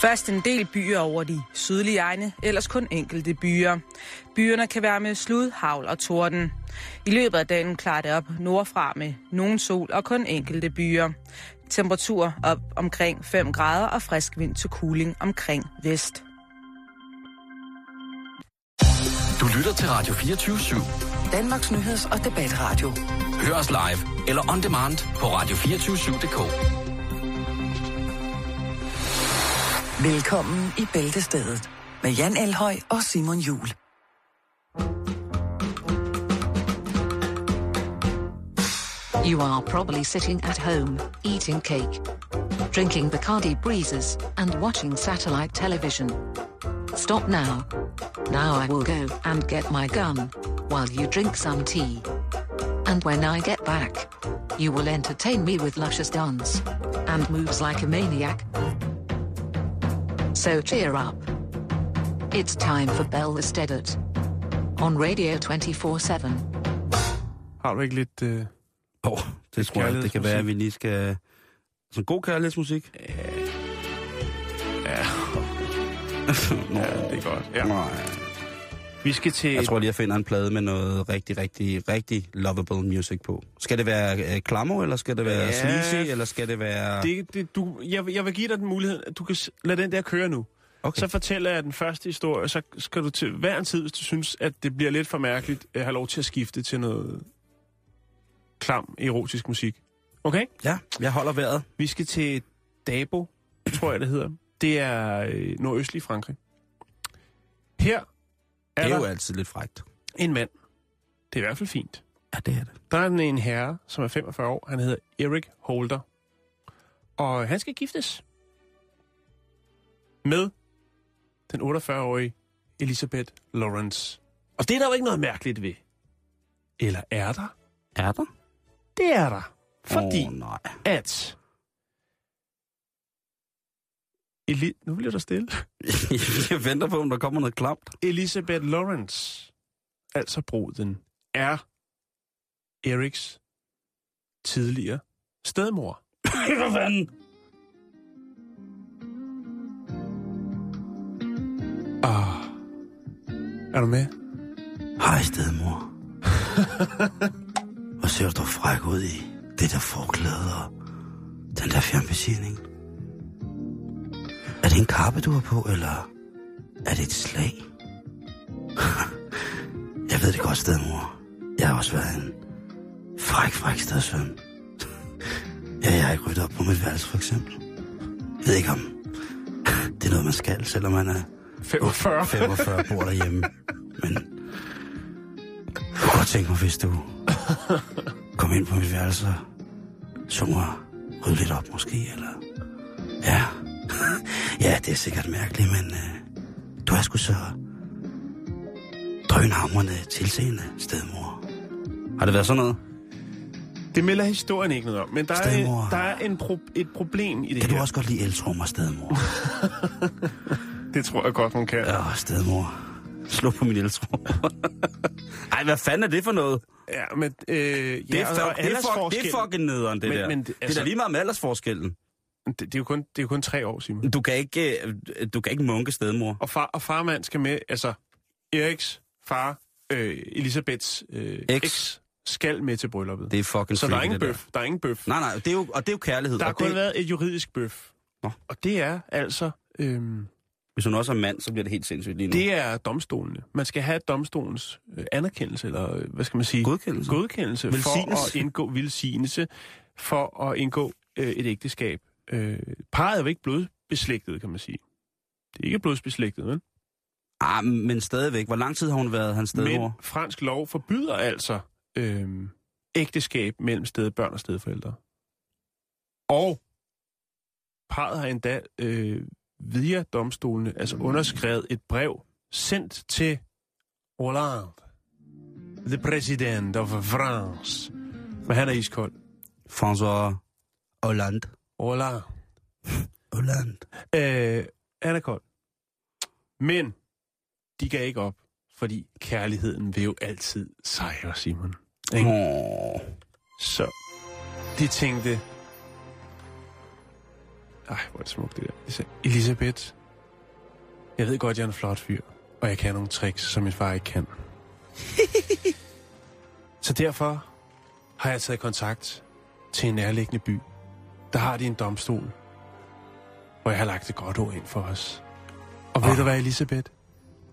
Først en del byer over de sydlige egne, ellers kun enkelte byer. Byerne kan være med slud, havl og torden. I løbet af dagen klarer det op nordfra med nogen sol og kun enkelte byer. Temperatur op omkring 5 grader og frisk vind til cooling omkring vest. Du lytter til Radio 24 /7. Danmarks Nyheds- og Debatradio. Hør os live eller on demand på radio247.dk. Velkommen i Bæltestedet med Jan Elhøj og Simon Jul. You are probably sitting at home, eating cake, drinking Bacardi breezes, and watching satellite television. Stop now. Now I will go and get my gun, while you drink some tea. And when I get back, you will entertain me with luscious dance and moves like a maniac. So cheer up. It's time for Bell Estedet on Radio 24 7. Har du ikke lidt... Øh... Åh, oh, det tror jeg, det kan være, at vi lige skal... Sådan god kærlighedsmusik? Ja. Nå, ja, det er godt. Ja. Nej. Vi skal til... Jeg tror lige, jeg finder en plade med noget rigtig, rigtig, rigtig lovable music på. Skal det være øh, klammer, eller skal det være Ja. sleazy, eller skal det være... Det, det, du, jeg, vil- jeg vil give dig den mulighed, at du kan lade den der køre nu. Okay. Så fortæller jeg den første historie, så skal du til hver en tid, hvis du synes, at det bliver lidt for mærkeligt, øh, have lov til at skifte til noget klam, erotisk musik. Okay? Ja, jeg holder vejret. Vi skal til Dabo, tror jeg det hedder. Det er øh, nordøstlig Frankrig. Her er, Det er jo altid lidt frægt. en mand. Det er i hvert fald fint. Ja, det er det. Der er en- en herre, som er 45 år. Han hedder Eric Holder. Og han skal giftes med den 48-årige Elisabeth Lawrence. Og det er der jo ikke noget mærkeligt ved. Eller er der? Er der? Det er der. Fordi Åh, nej. at... Eli- nu bliver der stille. jeg venter på, om der kommer noget klamt. Elisabeth Lawrence, altså bruden, er Eriks tidligere stedmor. Hvad fanden? Ah. Er du med? Hej, stedmor. Hvor ser du fræk ud i det der forklæde og den der fjernbetjening? Er det en kappe, du har på, eller er det et slag? Jeg ved det godt, stedmor. Jeg har også været en fræk, fræk stedsøn. Ja, jeg har ikke ryddet op på mit værelse, for eksempel. Jeg ved ikke om det er noget, man skal, selvom man er 45. 45 bor derhjemme. Men jeg kunne godt tænke mig, hvis du kom ind på mit værelse og så mig rydde lidt op måske, eller... Ja, ja, det er sikkert mærkeligt, men uh, du er sgu så drønhamrende tilseende stedmor. Har det været sådan noget? Det melder historien ikke noget om, men der er, Stedmor. der er en pro- et problem i det Kan her. du også godt lide eltrummer, stedmor? Det tror jeg godt, hun kan. Ja, stedmor. Slå på min eltrummer. Ej, hvad fanden er det for noget? Ja, men... Øh, Det ja, er, fuck, og det, er fuck, det er fucking nederen, det Men- der. men det, det- er altså- da lige meget med aldersforskellen. Det, det, er jo kun, det er jo kun tre år, Simon. Du kan ikke, øh, du kan ikke munke stedmor. Og, far, og farmand skal med, altså Eriks far, øh, Elisabeths øh, Eks. skal med til brylluppet. Det er fucking Så der er freaky, ingen det der. bøf. Der er ingen bøf. Nej, nej, det er jo, og det er jo kærlighed. Der har kun det, været et juridisk bøf. Nå. Og det er altså... Øhm, Hvis hun også er mand, så bliver det helt sindssygt lige nu. det er domstolene. Man skal have domstolens øh, anerkendelse, eller øh, hvad skal man sige? Godkendelse. Godkendelse for Velsignelse. at indgå velsignelse, for at indgå øh, et ægteskab. Øh, parret er jo ikke blodbeslægtet, kan man sige. Det er ikke blodsbeslægtet, vel? Ah, men stadigvæk. Hvor lang tid har hun været hans Men stedmor? fransk lov forbyder altså øh, ægteskab mellem stedbørn og stedforældre. Og parret har endda øh, via domstolene altså underskrevet et brev sendt til Hollande, the president of France. Men han er iskold. François Hollande. Hollande. Hollande. Øh, han er kold. Men de gav ikke op, fordi kærligheden vil jo altid sejre, Simon. Ikke? Åh. Så de tænkte, Ej, hvor er det smukt, det der. Elisa- Elisabeth, jeg ved godt, jeg er en flot fyr, og jeg kan nogle tricks, som min far ikke kan. Så derfor har jeg taget kontakt til en nærliggende by. Der har de en domstol, hvor jeg har lagt et godt ord ind for os. Og ved Åh. du hvad, Elisabeth?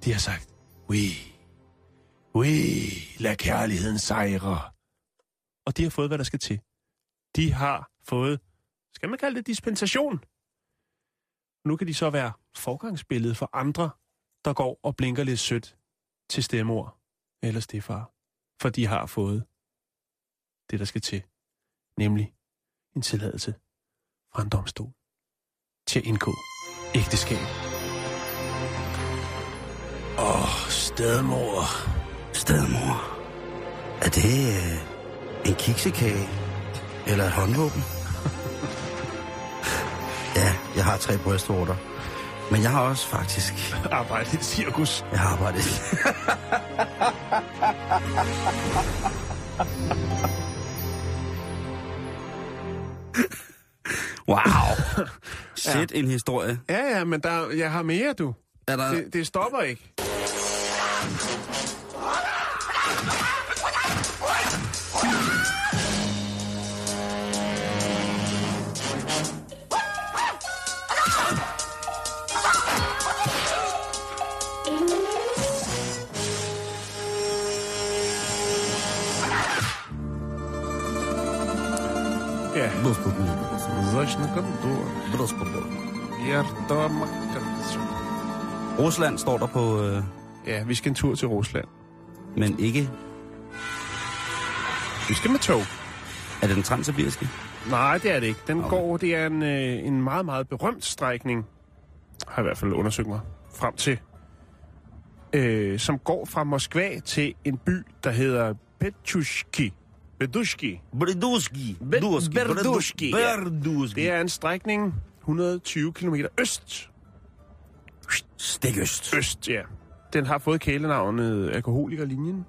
De har sagt, oui, oui, lad kærligheden sejre. Og de har fået, hvad der skal til. De har fået, skal man kalde det dispensation? Nu kan de så være forgangsbillede for andre, der går og blinker lidt sødt til stemor eller stefar. For de har fået det, der skal til. Nemlig en tilladelse fra en domstol til at indgå ægteskab. Åh, oh, stedmor. Stedmor. Er det øh, en kiksekage? Eller et håndvåben? ja, jeg har tre brystvorter. Men jeg har også faktisk... Arbejde i cirkus. Jeg har arbejdet... wow. Sæt en historie. Ja, ja, men der, jeg har mere, du. Er der... Det, det stopper ikke. Commodore. Blodsprodor. Hjerter, Rusland står der på... Øh... Ja, vi skal en tur til Rusland. Men ikke... Vi skal med tog. Er det den transsibiriske? Nej, det er det ikke. Den okay. går, det er en, øh, en meget, meget berømt strækning, har jeg i hvert fald undersøgt mig frem til, øh, som går fra Moskva til en by, der hedder Petushki. Bedushki. Berduski. Be- Berduski. Berduski. Det er en strækning 120 km øst. Stikøst. Øst, ja. Den har fået kælenavnet Alkoholikerlinjen.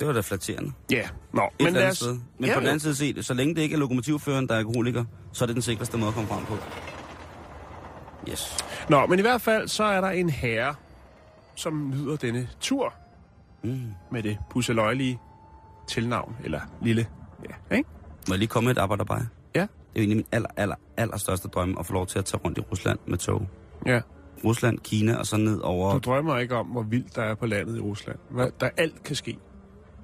Det var da flatterende. Ja, nå. Et men lad os... sted. Men ja, på den anden side set, så længe det ikke er lokomotivføreren, der er alkoholiker, så er det den sikreste måde at komme frem på. Yes. Nå, men i hvert fald, så er der en herre, som nyder denne tur Mm. med det pusseløjelige tilnavn, eller lille, ja, ikke? Må jeg lige komme med et arbejderbej? Ja. Det er jo egentlig min aller, aller, aller største drøm at få lov til at tage rundt i Rusland med tog. Ja. Rusland, Kina og så ned over... Du drømmer ikke om, hvor vildt der er på landet i Rusland. Hvad, der alt kan ske.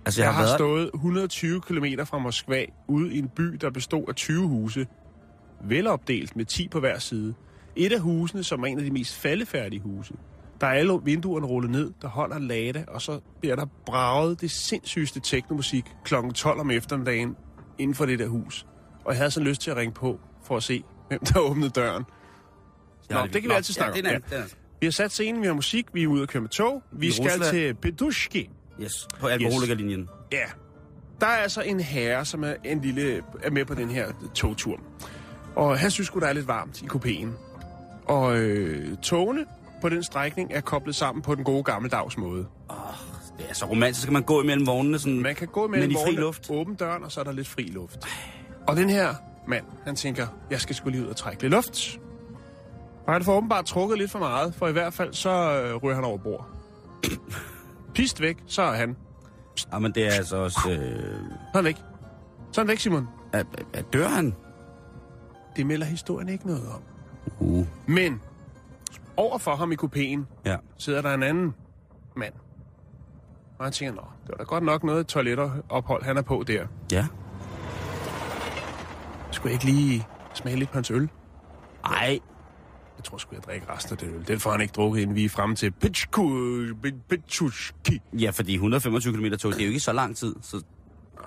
altså, Jeg, jeg, jeg har været... stået 120 km fra Moskva ude i en by, der bestod af 20 huse. Velopdelt med 10 på hver side. Et af husene, som er en af de mest faldefærdige huse. Der er alle vinduerne rullet ned, der holder lada, og så bliver der braget det sindssygeste teknomusik kl. 12 om eftermiddagen inden for det der hus. Og jeg havde så lyst til at ringe på for at se, hvem der åbnede døren. Nå, har det kan vi altid snakke ja, det er om, anden- Vi har sat scenen, vi har musik, vi er ude at køre med tog. Vi I skal Rusland. til Bedushki. Yes, på alkoholikerlinjen. Ja. Der er altså en herre, som er, en lille, er med på den her togtur. Og han synes sgu, der er lidt varmt i kupéen. Og øh, togene på den strækning er koblet sammen på den gode gammeldags måde. Det er så romantisk, at man gå imellem vognene sådan... Man kan gå med i fri luft? åben døren, og så er der lidt fri luft. Og den her mand, han tænker, jeg skal sgu lige ud og trække lidt luft. Og han får åbenbart trukket lidt for meget, for i hvert fald så øh, ryger han over bord. Pist væk, så er han. Ja, men det er altså også... Øh... Så er han væk. Så er han væk, Simon. Er, er, er dør han? Det melder historien ikke noget om. Uh, Men over for ham i kupéen ja. sidder der en anden mand. Og han tænker, nå, det var da godt nok noget toiletophold, han er på der. Ja. Skulle jeg ikke lige smage lidt på hans øl? Ej, Jeg tror sgu, jeg drikker resten af det øl. Den får han ikke drukket, inden vi er fremme til Pitchushki. ja, fordi 125 km tog, det er jo ikke så lang tid. Så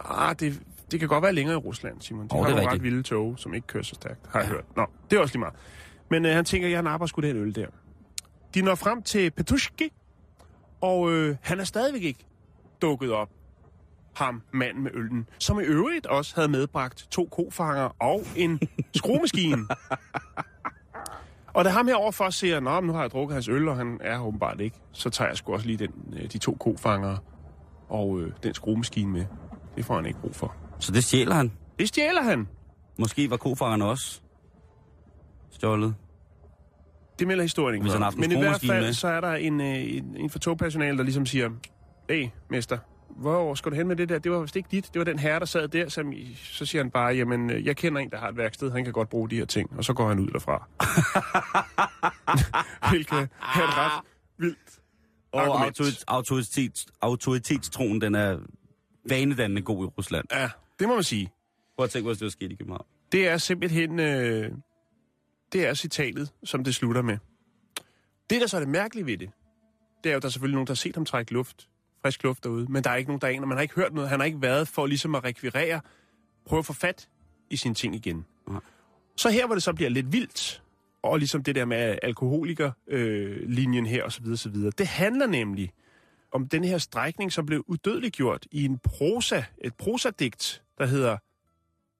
Ah, det, det kan godt være længere i Rusland, Simon. De oh, det er har nogle ret vilde tog, som ikke kører så stærkt, har jeg hørt. Nå, det er også lige meget. Men øh, han tænker, jeg napper sgu den øl der. De når frem til Petushki, og øh, han er stadigvæk ikke dukket op. Ham, manden med øllen, som i øvrigt også havde medbragt to kofanger og en skruemaskine. og da ham her overfor siger, Nå, men nu har jeg drukket hans øl, og han er åbenbart ikke, så tager jeg sgu også lige den, øh, de to kofanger og øh, den skruemaskine med. Det får han ikke brug for. Så det stjæler han. Det stjæler han. Måske var kofangerne også stjålet. Det melder historien ikke noget Men i hvert fald, med. så er der en, øh, en, en for togpersonale, der ligesom siger, Hey, mester, hvor skal du hen med det der? Det var vist ikke dit. Det var den herre, der sad der. Som, så siger han bare, jamen, øh, jeg kender en, der har et værksted. Han kan godt bruge de her ting. Og så går han ud derfra. Hvilket er et ret vildt Og argument. autoritet, autoritet, autoritetstroen, den er vanedannende god i Rusland. Ja, det må man sige. Prøv at tænke, hvis det var sket i København. Det er simpelthen... Øh, det er citatet, som det slutter med. Det, der så er det mærkelige ved det, det er jo, at der er selvfølgelig nogen, der har set ham trække luft, frisk luft derude, men der er ikke nogen, der aner. Man har ikke hørt noget. Han har ikke været for ligesom at rekvirere, prøve at få fat i sine ting igen. Nej. Så her, hvor det så bliver lidt vildt, og ligesom det der med alkoholiker-linjen øh, linjen her osv., osv., det handler nemlig om den her strækning, som blev udødeliggjort i en prosa, et prosadigt, der hedder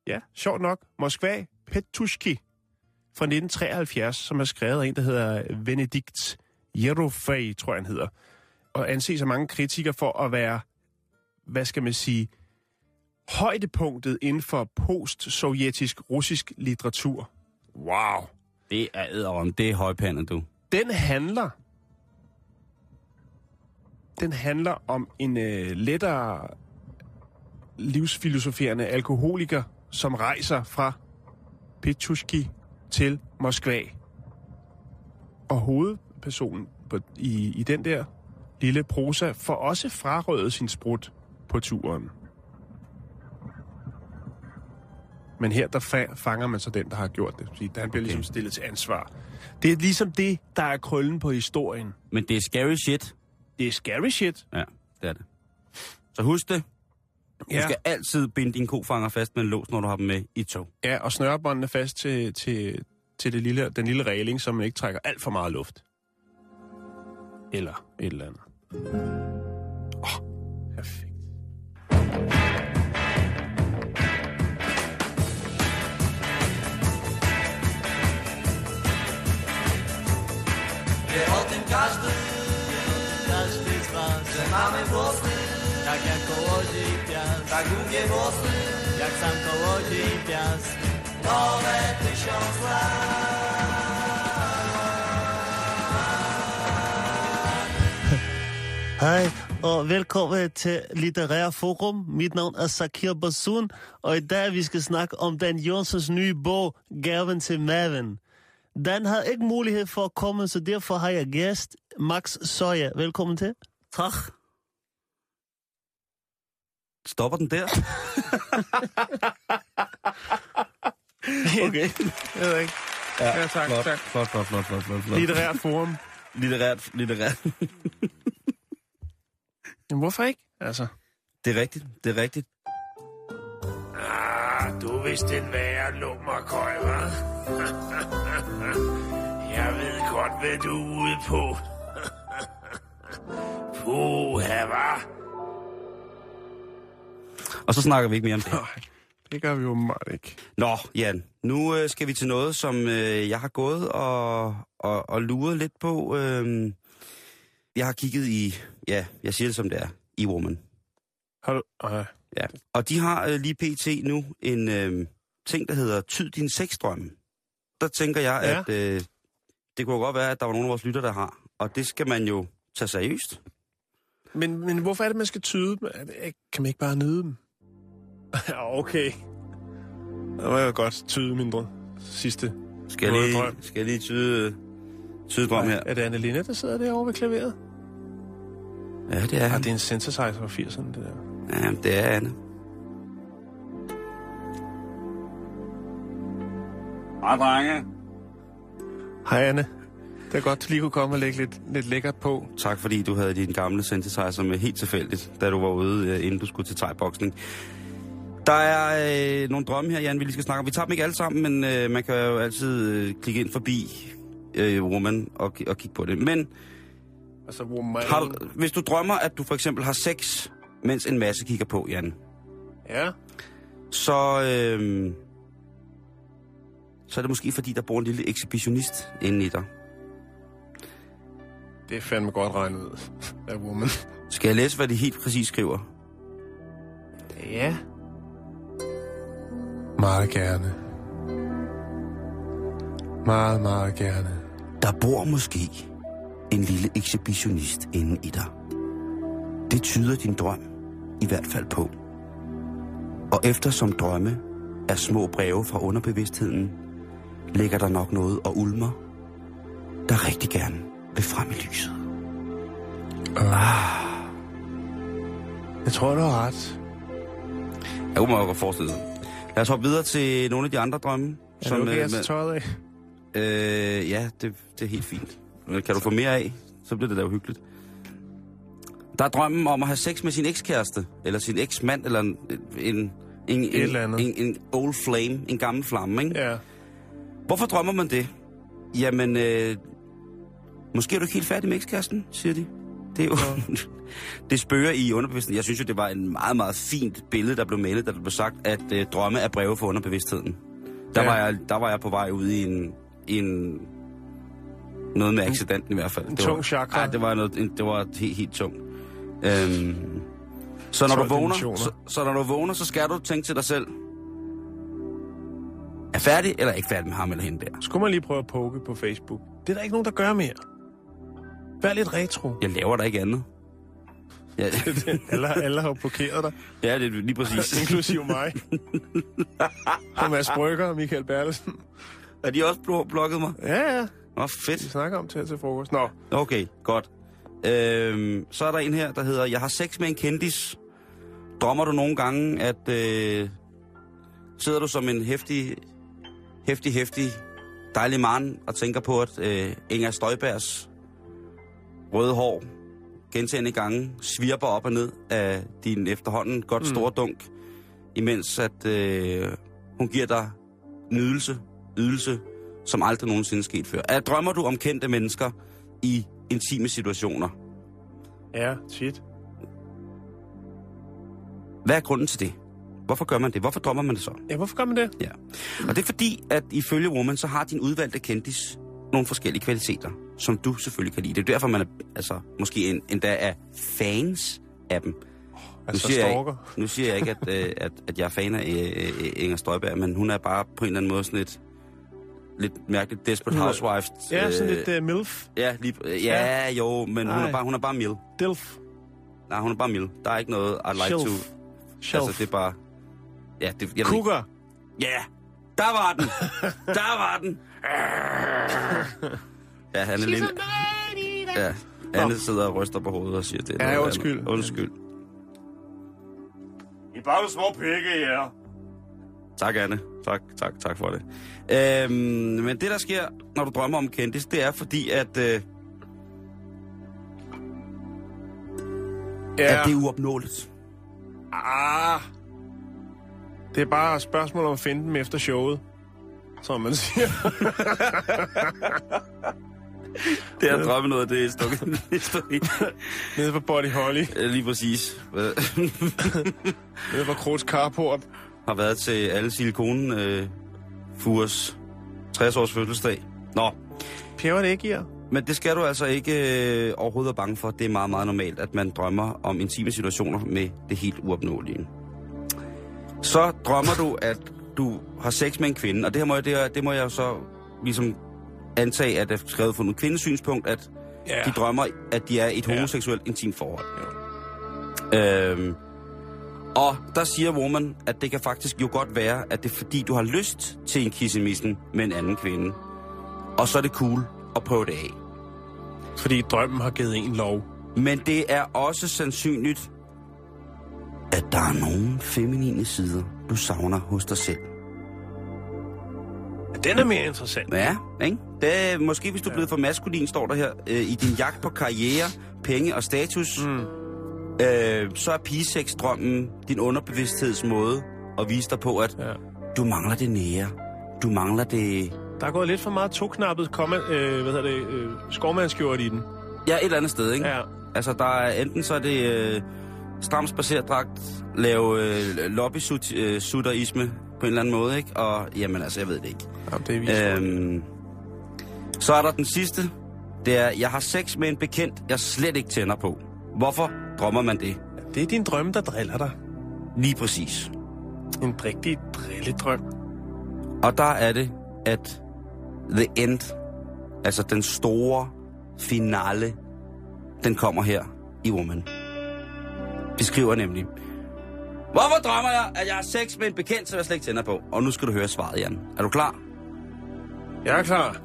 ja, sjovt nok, Moskva Petushki fra 1973, som er skrevet af en, der hedder Benedikt Jerofej, tror jeg han hedder, og anses af mange kritikere for at være, hvad skal man sige, højdepunktet inden for post-sovjetisk russisk litteratur. Wow. Det er æderom, det er højpandet, du. Den handler den handler om en øh, lettere livsfilosoferende alkoholiker, som rejser fra Petushki til Moskva. Og hovedpersonen på, i, i den der lille prosa får også frarøvet sin sprut på turen. Men her der fa- fanger man så den, der har gjort det. Fordi han bliver Okay. ligesom stillet til ansvar. Det er ligesom det, der er krøllen på historien. Men det er scary shit. Det er scary shit. Ja, det er det. Så husk det. Du skal altid binde din kofanger fast med en lås, når du har dem med i tog. Ja, og snørebåndene fast til, til, til det lille, den lille regling, så man ikke trækker alt for meget luft. Eller et eller andet. Tak kołodziej piast Tak długie włosy, jak sam kołodziej piast Nowe tysiąc lat Hej, og velkommen til Litterær Forum. Mit navn er Sakir Basun, og i dag vi skal snakke om Dan Jonsens nye bog, Gaven til maven. Dan har ikke mulighed for at komme, så derfor har jeg gæst, Max Søje. Velkommen til. Tak. Stopper den der? Okay. Jeg ved ikke. Ja, ja tak, flot, tak. Flot, flot, flot, flot, flot, flot. Litterær forum. Litterært, litterært. Men hvorfor ikke? Altså. Det er rigtigt, det er rigtigt. Ah, du er vist en værre lummerkøj, hva'? Jeg ved godt, hvad du er ude på. Puha, hva'? Og så snakker vi ikke mere om det. Nej, det gør vi jo meget ikke. Nå, Jan, nu øh, skal vi til noget, som øh, jeg har gået og, og, og luret lidt på. Øh, jeg har kigget i, ja, jeg siger det som det er, i Woman. Har du... Ja. Og de har øh, lige pt. nu en øh, ting, der hedder Tyd din sexdrøm. Der tænker jeg, ja. at øh, det kunne godt være, at der var nogle af vores lytter, der har. Og det skal man jo tage seriøst. Men, men hvorfor er det, man skal tyde dem? Kan man ikke bare nyde dem? ja, okay. Det var jo godt tyde mindre sidste. Skal jeg lige, drøm. skal jeg lige tyde, tyde drøm her? Er det Annelina, der sidder derovre ved klaveret? Ja, det er han. det er en synthesizer fra 80'erne, det der. Ja, det er Anne. Hej, drenge. Hej, Anne. Det er godt, du lige kunne komme og lægge lidt, lidt lækkert på. Tak fordi du havde din gamle synthesizer med helt tilfældigt, da du var ude, øh, inden du skulle til thai-boksning. Der er øh, nogle drømme her, Jan, vi lige skal snakke om. Vi tager dem ikke alle sammen, men øh, man kan jo altid øh, klikke ind forbi øh, Woman og, og kigge på det. Men Altså, woman. har du, hvis du drømmer, at du for eksempel har sex, mens en masse kigger på, Jan, Ja. så, øh, så er det måske fordi, der bor en lille ekshibitionist inde i dig. Det er fandme godt regnet ud af woman. Skal jeg læse, hvad de helt præcis skriver? Ja. Meget gerne. Meget, meget gerne. Der bor måske en lille ekshibitionist inde i dig. Det tyder din drøm i hvert fald på. Og eftersom drømme er små breve fra underbevidstheden, ligger der nok noget og ulmer, der rigtig gerne vil frem i lyset. Jeg tror, du har ret. Jeg kunne meget godt forestille sig. Lad os hoppe videre til nogle af de andre drømme. Er det okay, øh, tager tøjet af? Øh, ja, det, det er helt fint. Men kan du få mere af, så bliver det da jo hyggeligt. Der er drømmen om at have sex med sin ekskæreste, eller sin eksmand, eller en, en, en, Et en, en, en old flame, en gammel flamme, ikke? Ja. Hvorfor drømmer man det? Jamen, øh, måske er du ikke helt færdig med ekskæresten, siger de. Det er jo... det spørger i underbevidstheden. Jeg synes jo, det var en meget, meget fint billede, der blev malet, da der blev sagt, at øh, drømme er breve for underbevidstheden. Der, Ja. var jeg, der var jeg på vej ud i en... en noget med accidenten i hvert fald. En det tung var, chakra. Ja, det var, noget, en- det var helt, helt tungt. Øhm, så når du 12 vågner, så, så når du vågner, så skal du tænke til dig selv, er færdig eller ikke færdig med ham eller hende der? Skulle man lige prøve at poke på Facebook? Det er der ikke nogen, der gør mere. Vær lidt retro. Jeg laver der ikke andet. Ja, Alle, alle har blokeret dig, ja det er lige præcis. inklusiv mig. Og Mads Brygger og Michael Bertelsen. Er de også blo- blokket mig? Ja, ja. Nå, Vi fedt. snakker om til til frokost. Nå, Okay, godt. Øhm, så er der en her, der hedder, jeg har sex med en kendis. Drømmer du nogle gange, at øh, sidder du som en hæftig, hæftig, hæftig, dejlig mand og tænker på, at øh, Inger Støjbergs røde hår gentagende gange svirper op og ned af din efterhånden godt Mm. store dunk, imens at øh, hun giver dig nydelse, ydelse, som aldrig nogensinde sket før. Er, drømmer du om kendte mennesker i intime situationer? ja, shit. Hvad er grunden til det? Hvorfor gør man det? Hvorfor drømmer man det så? Ja, hvorfor gør man det? Ja. Og det er fordi, at ifølge Woman, så har din udvalgte kendis nogle forskellige kvaliteter, som du selvfølgelig kan lide. Det er derfor, man er, altså, måske en, endda er fans af dem. Altså siger jeg stalker. ikke, nu siger jeg ikke, at, øh, at, at jeg er fan af øh, øh, Inger Støjberg, men hun er bare på en eller anden måde sådan lidt, lidt mærkeligt Desperate er- Housewives. Ja, sådan øh, lidt uh, MILF. Ja, lige, øh, ja, jo, men hun er, bare, hun er bare mild. Dilf. Nej, hun er bare mild. Der er ikke noget, I like Shelf. to... Shelf. Altså, det er bare... Ja, det, jeg. Cougar. Ja, der var den. der var den. Ja, han er lille. Ja, Anne sidder og ryster på hovedet og siger det. Ja, undskyld. andet. Undskyld. I er bare små pikke, ja. Tak, Anne. Tak, tak, tak for det. Øhm, men det, der sker, når du drømmer om kendis, det er fordi, at, øh, Ja, at det er uopnåeligt. ah. Det er bare et spørgsmål om at finde dem efter showet, som man siger. Det er at drømme noget, det er stukket historie. Nede på Body Holly. Lige præcis. Nede på Krogs Carport. har været til alle silikon øh, Furs 60 års fødselsdag. Nå, Pjæver det ikke i jer? men det skal du altså ikke øh, overhovedet være bange for. Det er meget, meget normalt, at man drømmer om intime situationer med det helt uopnåelige. Så drømmer du, at du har sex med en kvinde, og det her må jeg, det, her- det må jeg jo så ligesom antage, at det er skrevet fra en kvindes synspunkt, at Ja. de drømmer, at de er et Ja. homoseksuelt intimt forhold. Øhm, og der siger Woman, at det kan faktisk jo godt være, at det er fordi, du har lyst til en kissemissen med en anden kvinde. Og så er det cool at prøve det af. Fordi drømmen har givet en lov. Men det er også sandsynligt, at der er nogle feminine sider, du savner hos dig selv. Den er mere interessant. Ja, ikke? Det er, måske hvis du er blevet for maskulin, står der her, øh, i din jagt på karriere, penge og status, Mm. øh, så er pigesex-drømmen din underbevidstheds måde at vise dig på, at Ja. du mangler det nære. Du mangler det... Der er gået lidt for meget toknappet komma, øh, hvad hedder det, øh, skovmandskjort i den. Ja, et eller andet sted, ikke? Ja. Altså, der er enten så er det øh, stram spacerdragt, lave øh, lobby-suterisme på en eller anden måde, ikke? Og jamen, altså, jeg ved det ikke. Jamen, det er vist. Øhm, så er der den sidste. Det er, jeg har sex med en bekendt, jeg slet ikke tænder på. Hvorfor drømmer man det? Det er din drøm, der driller dig. Lige præcis. En rigtig drilledrøm. Og der er det, at The End, altså den store finale, den kommer her i Woman. Det skriver nemlig, Hvorfor drømmer jeg, at jeg har sex med en bekendt, som jeg slet ikke tænder på? Og nu skal du høre svaret, Jan. Er du klar? Jeg er klar.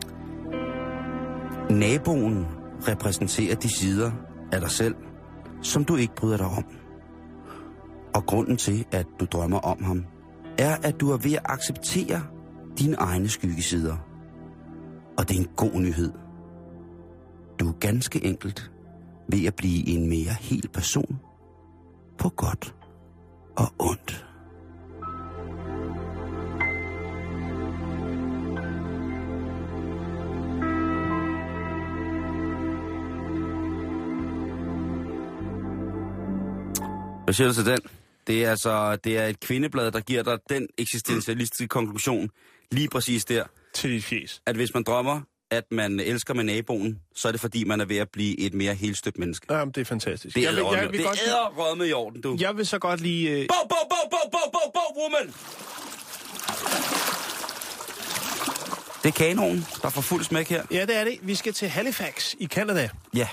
Naboen repræsenterer de sider af dig selv, som du ikke bryder dig om. Og grunden til, at du drømmer om ham, er, at du er ved at acceptere dine egne skyggesider. Og det er en god nyhed. Du er ganske enkelt ved at blive en mere hel person på godt og ondt. Hvad siger du til den? Det er altså det er et kvindeblad, der giver dig den eksistentialistiske konklusion lige præcis der, Til dit fjes. at hvis man drømmer, at man elsker med naboen, så er det fordi, man er ved at blive et mere helstøbt menneske. Jamen, det er fantastisk. Det er er rødme i orden, du. jeg vil så godt lige... Øh, Bo, bo, bo, bo, bo, bo, bo, woman! Det er kanonen, der får fuld smæk her. ja, det er det. Vi skal til Halifax i Canada. Ja.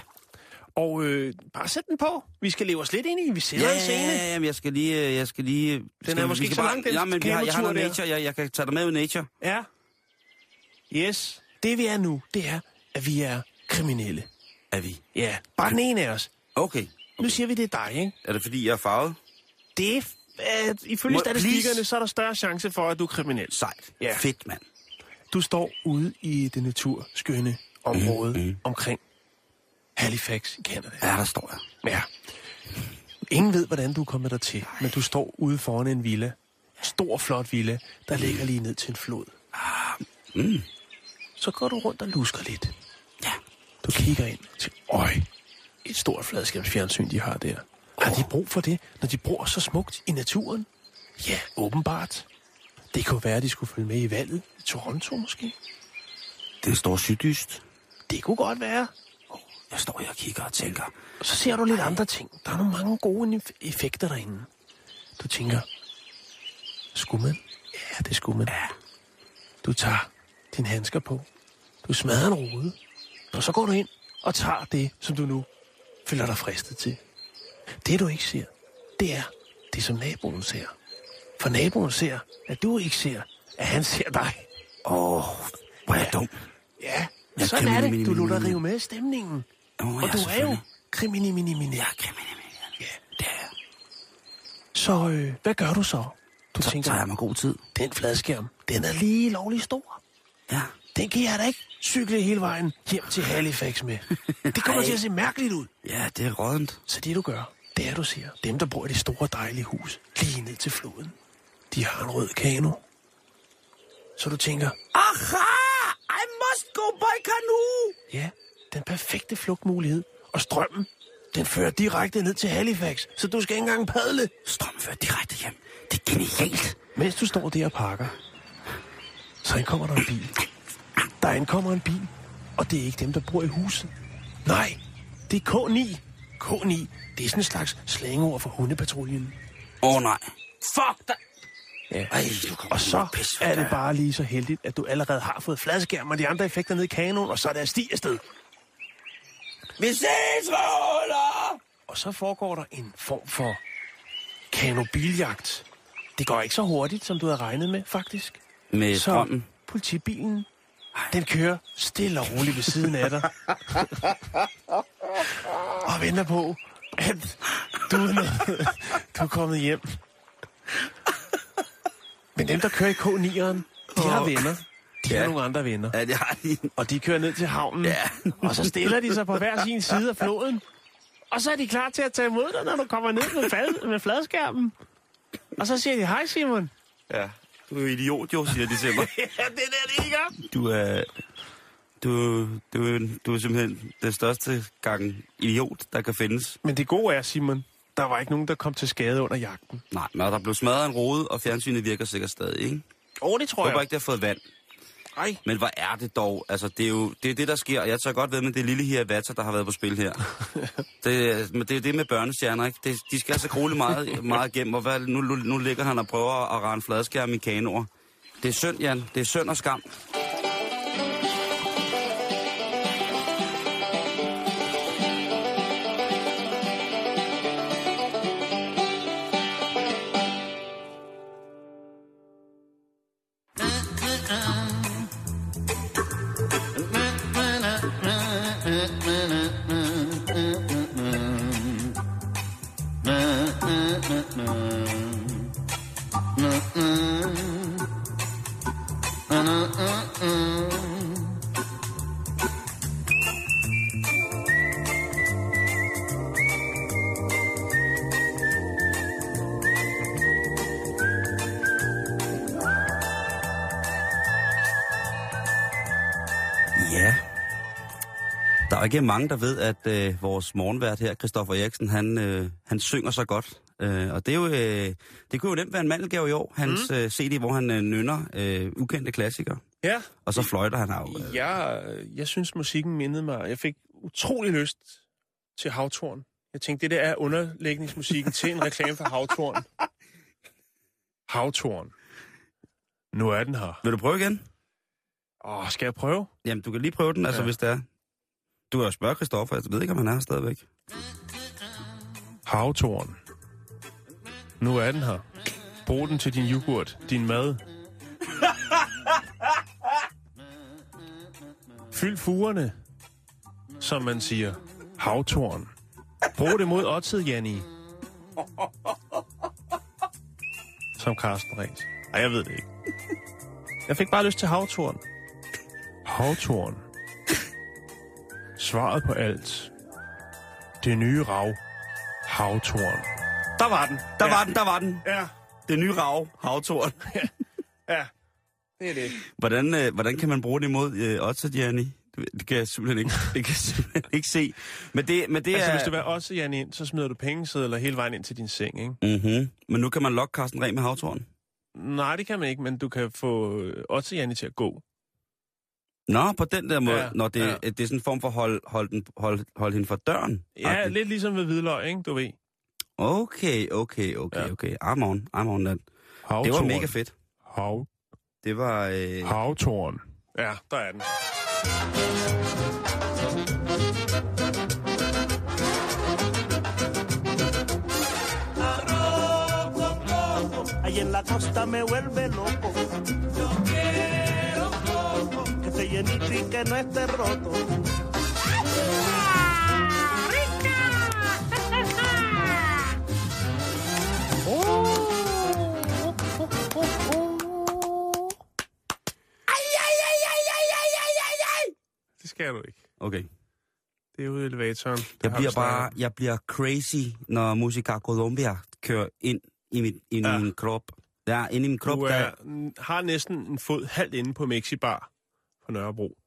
Og øh, bare sæt den på. Vi skal leve os lidt ind i. Vi ser Ja, en ja, scene. ja, ja, jeg skal lige... øh, Jeg skal lige Den skal, er vi måske skal ikke så lang, den Ja, men vi har, jeg har noget nature. Jeg, jeg kan tage dig med ud nature. Ja. Yes. Det vi er nu, det er, at vi er kriminelle. Er vi? Ja, bare den ene af os. Okay. Nu siger vi, det er dig, ikke? Er det fordi, jeg er farvet? Det er, øh, ifølge Må- statistikkerne, please? så er der større chance for, at du er kriminel. Sejt. Ja. Fedt, mand. Du står ude i det naturskønne område Mhm, mm, omkring Halifax i Canada. Ja, der står jeg. Ja. Ingen ved, hvordan du er kommet der til, men du står ude foran en villa. Stor, flot villa, der ligger lige ned til en flod. Mm. Så går du rundt og lusker lidt. Ja. Du kigger ind til, øj, et stort fladskærmsfjernsyn, de har der. Har de brug for det, når de bor så smukt i naturen? Ja, åbenbart. Det kunne være, at de skulle følge med i valget i Toronto måske. Den står syddyst. Det kunne godt være. Jeg står her og kigger og tænker. Og så ser du lidt andre ting. Der er nogle mange gode eff- effekter derinde. Du tænker, skulle man? Ja, det skulle man. Ja. Du tager dine handsker på. Du smadrer en rude. Og så går du ind og tager det, som du nu føler dig fristet til. Det du ikke ser, det er det, som naboen ser. For naboen ser, at du ikke ser, at han ser dig. Åh, oh, hvor er jeg dum. Ja, Ja, sådan er det. Du mini- rive med stemningen. Åh, Og ja, du er jo mini er kriminel. Ja. Det er. Så øh, hvad gør du så? Du Så tænker, tager jeg mig god tid. den fladskærm, den er lige lovlig stor. Ja. Den kan jeg da ikke cykle hele vejen hjem til Halifax med. Det kommer til at se mærkeligt ud. Ja, det er rådent. Så det du gør, det er du siger, dem der bor i det store dejlige hus, lige ned til floden, de har en rød kano. Så du tænker, Aha! I must go by canoe! ja, den perfekte flugtmulighed. Og strømmen, den fører direkte ned til Halifax, så du skal ikke engang padle. Strømmen fører direkte hjem. Det er genialt. Mens du står der og pakker, så indkommer der en bil. Der indkommer en bil, og det er ikke dem, der bor i huset. Nej, det er K9. K9, det er sådan en slags slængeord for hundepatruljen. Åh oh, nej. Fuck dig! Ja. Ej, Og så pis, er det bare lige så heldigt, at du allerede har fået fladskærm og de andre effekter ned i kanonen, og så er der sti afsted. Vi ses, røvler! Og så foregår der en form for kanobiljagt. Det går ikke så hurtigt, som du havde regnet med, faktisk. Med Så strømmen. politibilen, den kører stille og roligt ved siden af dig. og venter på, at du er, nået, du er kommet hjem. Men dem, der kører i K9'eren, de har venner. De har Ja. nogle andre venner. Ja, det har de. Og de kører ned til havnen. Ja. og så stiller de sig på hver sin side af floden. Og så er de klar til at tage imod dig, når du kommer ned med, fad, med fladskærmen. Og så siger de, hej Simon. Ja. Du er idiot, jo, siger de til mig. ja, det er det, de gør. Du er... Du, du, er- du er simpelthen den største gang idiot, der kan findes. Men det gode er, Simon, der var ikke nogen, der kom til skade under jagten. Nej, men der blev smadret en rode, og fjernsynet virker sikkert stadig, ikke? Åh, oh, det tror Jeg håber ikke, det har fået vand. Ej. Men hvor er det dog? Altså, det er jo det, er det der sker. og Jeg tager godt ved med det lille her vatter, der har været på spil her. det, er- men det er det med børnestjerner, ikke? Det, de skal altså grueligt meget, meget igennem. Og hvad, nu, nu, nu ligger han og prøver at rende fladskærm i kanoer. Det er synd, Jan. Det er synd og skam. Ikke mange, der ved, at øh, vores morgenvært her, Christoffer Eriksen, han, øh, han synger så godt. Øh, og det, er jo, øh, det kunne jo nemt være en mandelgave i år, hans mm. øh, CD, hvor han øh, nynner øh, ukendte klassikere. Ja, Og så fløjter han af. Øh. jeg, jeg synes, musikken mindede mig. Jeg fik utrolig lyst til Havtorn. Jeg tænkte, det der er underlægningsmusikken til en reklame for Havtorn. Havtorn. Nu er den her. Vil du prøve igen? Åh, skal jeg prøve? Jamen, du kan lige prøve den, altså Ja. hvis det er. Du har spørget Christoffer, jeg ved ikke, om han er stadigvæk. Havtorn. Nu er den her. Brug den til din yoghurt, din mad. Fyld fugerne, som man siger. Havtorn. Brug det mod oddset, Janni. Som Carsten Ræs. Ej, jeg ved det ikke. Jeg fik bare lyst til havtorn. Havtorn. Svaret på alt. Det nye rav. Havtorn. Der var den. Der ja. var den, der var den. Ja, Det nye rav, havtorn. ja. Det er det. hvordan, øh, hvordan kan man bruge det imod øh, Otto, Gianni? Det, kan jeg simpelthen ikke, det kan jeg simpelthen ikke se. Men det, men det Altså, er... hvis du vil også, Jan, ind, så smider du pengesedler hele vejen ind til din seng, ikke? Mm-hmm. Men nu kan man lokke Carsten Reh med havtorn. Nej, det kan man ikke, men du kan få øh, også Janne til at gå. Nå, på den der måde. Ja, Når det, ja. ja. det er sådan en form for hold, hold, den, hold, hold hende for døren. Ja, Agtigt. lidt ligesom ved hvidløg, ikke? Du ved. Okay, okay, okay, Ja. okay. I'm on, I'm on that. Havtorn. Det var mega fedt. Hav. Det var... Øh, Havtorn. Ja, der er den. Ahí en la costa me vuelve loco. Quiero coco. Que esté llenito y que no esté roto. Det skal du ikke. okay. Det er ude i elevatoren. Der Jeg bliver bare, jeg bliver crazy, når Musica Colombia kører ind i, mit, ind Ja. i min krop. Der, ind i min krop, Du der... er, har næsten en fod halvt inde på Mexibar på Nørrebro.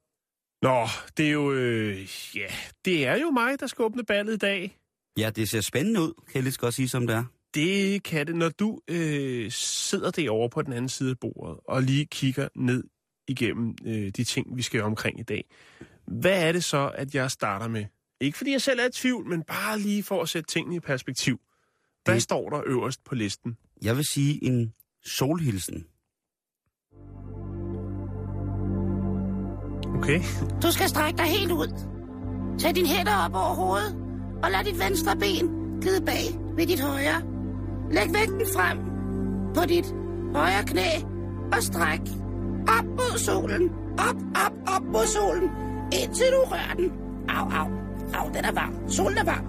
Nå, det er jo... Øh, ja, det er jo mig, der skal åbne ballet i dag. Ja, det ser spændende ud, kan jeg lige godt sige, som det er. Det kan det, når du øh, sidder derovre på den anden side af bordet og lige kigger ned igennem øh, de ting, vi skal omkring i dag. Hvad er det så, at jeg starter med? Ikke fordi jeg selv er i tvivl, men bare lige for at sætte tingene i perspektiv. Hvad Det- står der øverst på listen? Jeg vil sige en solhilsen. Okay. Du skal strække dig helt ud. Tag din hænder op over hovedet, og lad dit venstre ben glide bag ved dit højre. Læg vægten frem på dit højre knæ, og stræk op mod solen. Op, op, op mod solen, indtil du rører den. Au, au, au, den er varm. Solen er varm.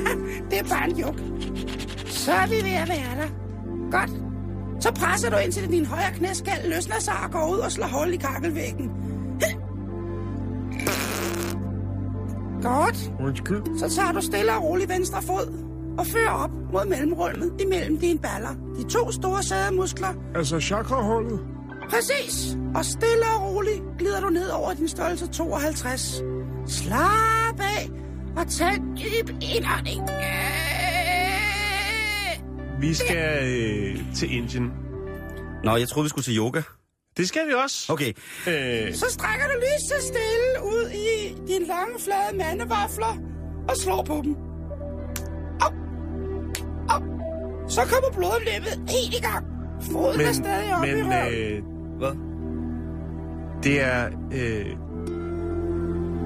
det er bare en juk. Så er vi ved at være der. Godt. Så presser du indtil din højre knæskal løsner sig og går ud og slår hul i kakkelvæggen. Godt. Undskyld. Så tager du stille og roligt venstre fod og fører op mod mellemrummet imellem dine baller. De to store sædemuskler. Altså chakrahullet? Præcis. Og stille og roligt glider du ned over din størrelse 52. Slap af og tag en dyb indånding. Vi skal øh, til Indien. Nå, jeg troede, vi skulle til yoga. Det skal vi også. Okay, Øh, Så strækker du lige så stille ud i dine lange, flade mandevafler og slår på dem. Op. Op. Så kommer blodomløbet helt i gang. Foden er stadig oppe i men røven. øh, hvad? det er... Øh,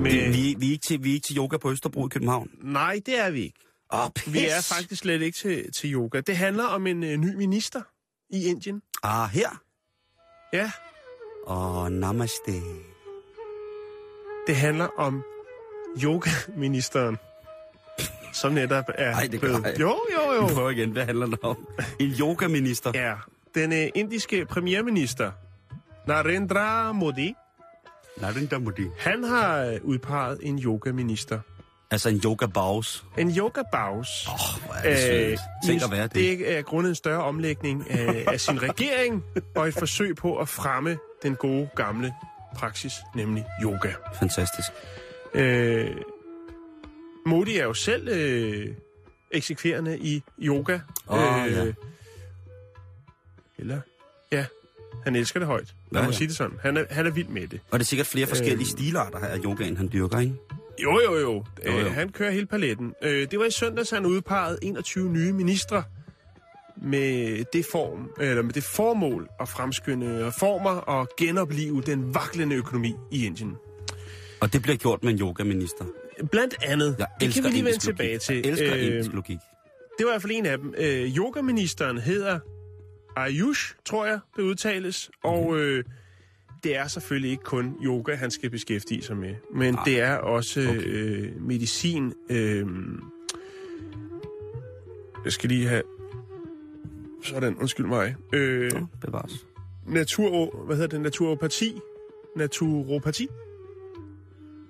med, Vi, vi, vi, er ikke til, vi er ikke til yoga på Østerbro i København. Nej, det er vi ikke. Åh, oh, Vi er faktisk slet ikke til, til yoga. Det handler om en øh, ny minister i Indien. Ah, her. Ja, oh, namaste. det handler om yogaministeren, som netop er Ej, det blevet... Jo, jo, jo. Vi prøver igen, hvad handler det om? En yogaminister. Ja, den øh, indiske premierminister, Narendra Modi, Narendra Modi. Han har øh, udpeget en yogaminister. Altså en yoga baus. En yoga baus. Åh, hvor er det sødt. Tænk at være det. det er grundet en større omlægning af, af sin regering, og et forsøg på at fremme den gode gamle praksis, nemlig yoga. Fantastisk. Øh, Modi er jo selv øh, eksekverende i yoga. Åh, ja. Eller, ja, han elsker det højt. Lad Ja, mig ja. sige det sådan. Han er, han er vild med det. Og det er sikkert flere forskellige Øhm. stilarter her af yogaen, han dyrker, ikke? Jo, jo, jo. Jo, jo. Øh, han kører hele paletten. Øh, det var i søndags, han udpegede 21 nye ministre med det, form, eller med det formål at fremskynde reformer og genopleve den vaklende økonomi i Indien. Og det bliver gjort med en yogaminister. Blandt andet, Jeg det kan vi lige vende tilbage til. Jeg elsker Øh, logik. Det var i hvert fald en af dem. Øh, yogaministeren hedder Ayush, tror jeg, det udtales. Og øh, det er selvfølgelig ikke kun yoga, han skal beskæftige sig med. Men Nej. det er også Okay. øh, medicin. Øh, jeg skal lige have... Sådan, undskyld mig. Øh, Nå, bevares. natur... Hvad hedder det? Naturopati? Naturopati?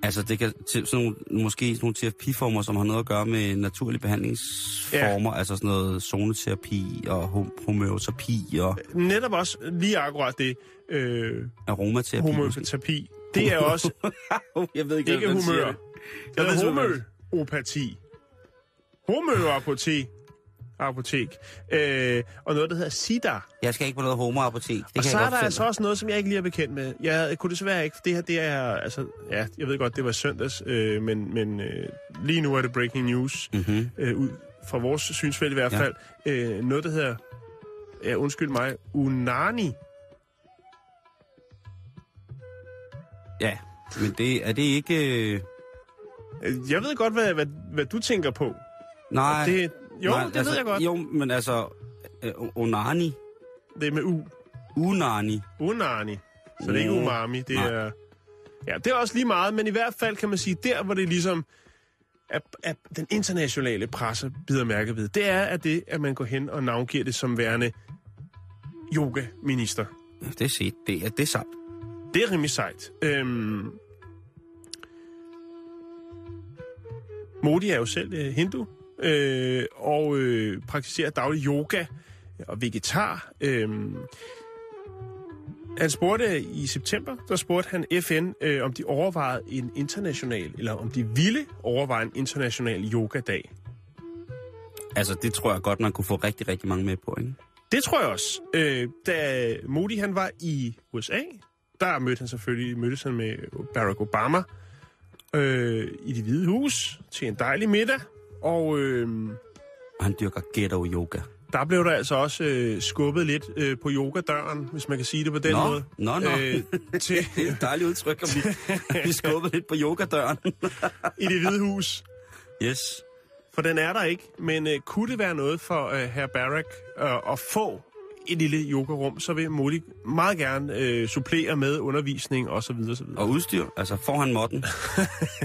Altså, det kan til sådan nogle, måske sådan nogle terapiformer, som har noget at gøre med naturlige behandlingsformer, ja. altså sådan noget zoneterapi og hom- homeoterapi og Netop også lige akkurat det. Øh, aromaterapi. måske. homoterapi. Det er også jeg ved ikke, Ikke siger humør. det. Hedder simpelthen- homøopati. Apotek. Øh, og noget, der hedder SIDA. Jeg skal ikke på noget homoapotek. Det og kan så jeg er der altså også noget, som jeg ikke lige er bekendt med. Jeg kunne desværre ikke. Det her, det er... Altså, ja, jeg ved godt, det var søndags, øh, men, men øh, lige nu er det breaking news. Mm-hmm. Øh, ud fra vores synsfelt i hvert Ja. fald. Øh, noget, der hedder... Ja, undskyld mig. Unani. Ja, men det, er det ikke... Øh... Øh, Jeg ved godt, hvad, hvad, hvad du tænker på. Nej, Det, jo, nej, det altså, ved jeg godt. Jo, men altså... Øh, onani. Det er med U. Unani. Unani. Så det er ikke umami, det Nej. er... Ja, det er også lige meget, men i hvert fald kan man sige, der hvor det ligesom at, at den internationale presse bider mærke ved, det er at det, at man går hen og navngiver det som værende yoga-minister. Ja, det er set. Det er, det er sandt. Det er rimelig sejt. Øhm, Modi er jo selv øh, hindu, øh, og øh, praktiserer daglig yoga og vegetar. Øh, han spurgte i september, der spurgte han FN, øh, om de overvejede en international, eller om de ville overveje en international yogadag. Altså, det tror jeg godt, man kunne få rigtig, rigtig mange med på, ikke? Det tror jeg også. Øh, da Modi han var i USA, der mødte han selvfølgelig mødtes han med Barack Obama øh, i det hvide hus til en dejlig middag. Og øh, han dyrker ghetto yoga. der blev der altså også øh, skubbet lidt øh, på yogadøren, hvis man kan sige det på den Nå, måde. nå, nå. Øh, til, Det er et dejligt udtryk, om vi, vi skubber lidt på yogadøren. I det hvide hus. yes. For den er der ikke, men øh, kunne det være noget for øh, herr Barack øh, at få et lille yogarum, så vil Modi meget gerne øh, supplere med undervisning osv. Og, så videre, så videre. Og udstyr, altså får han modden,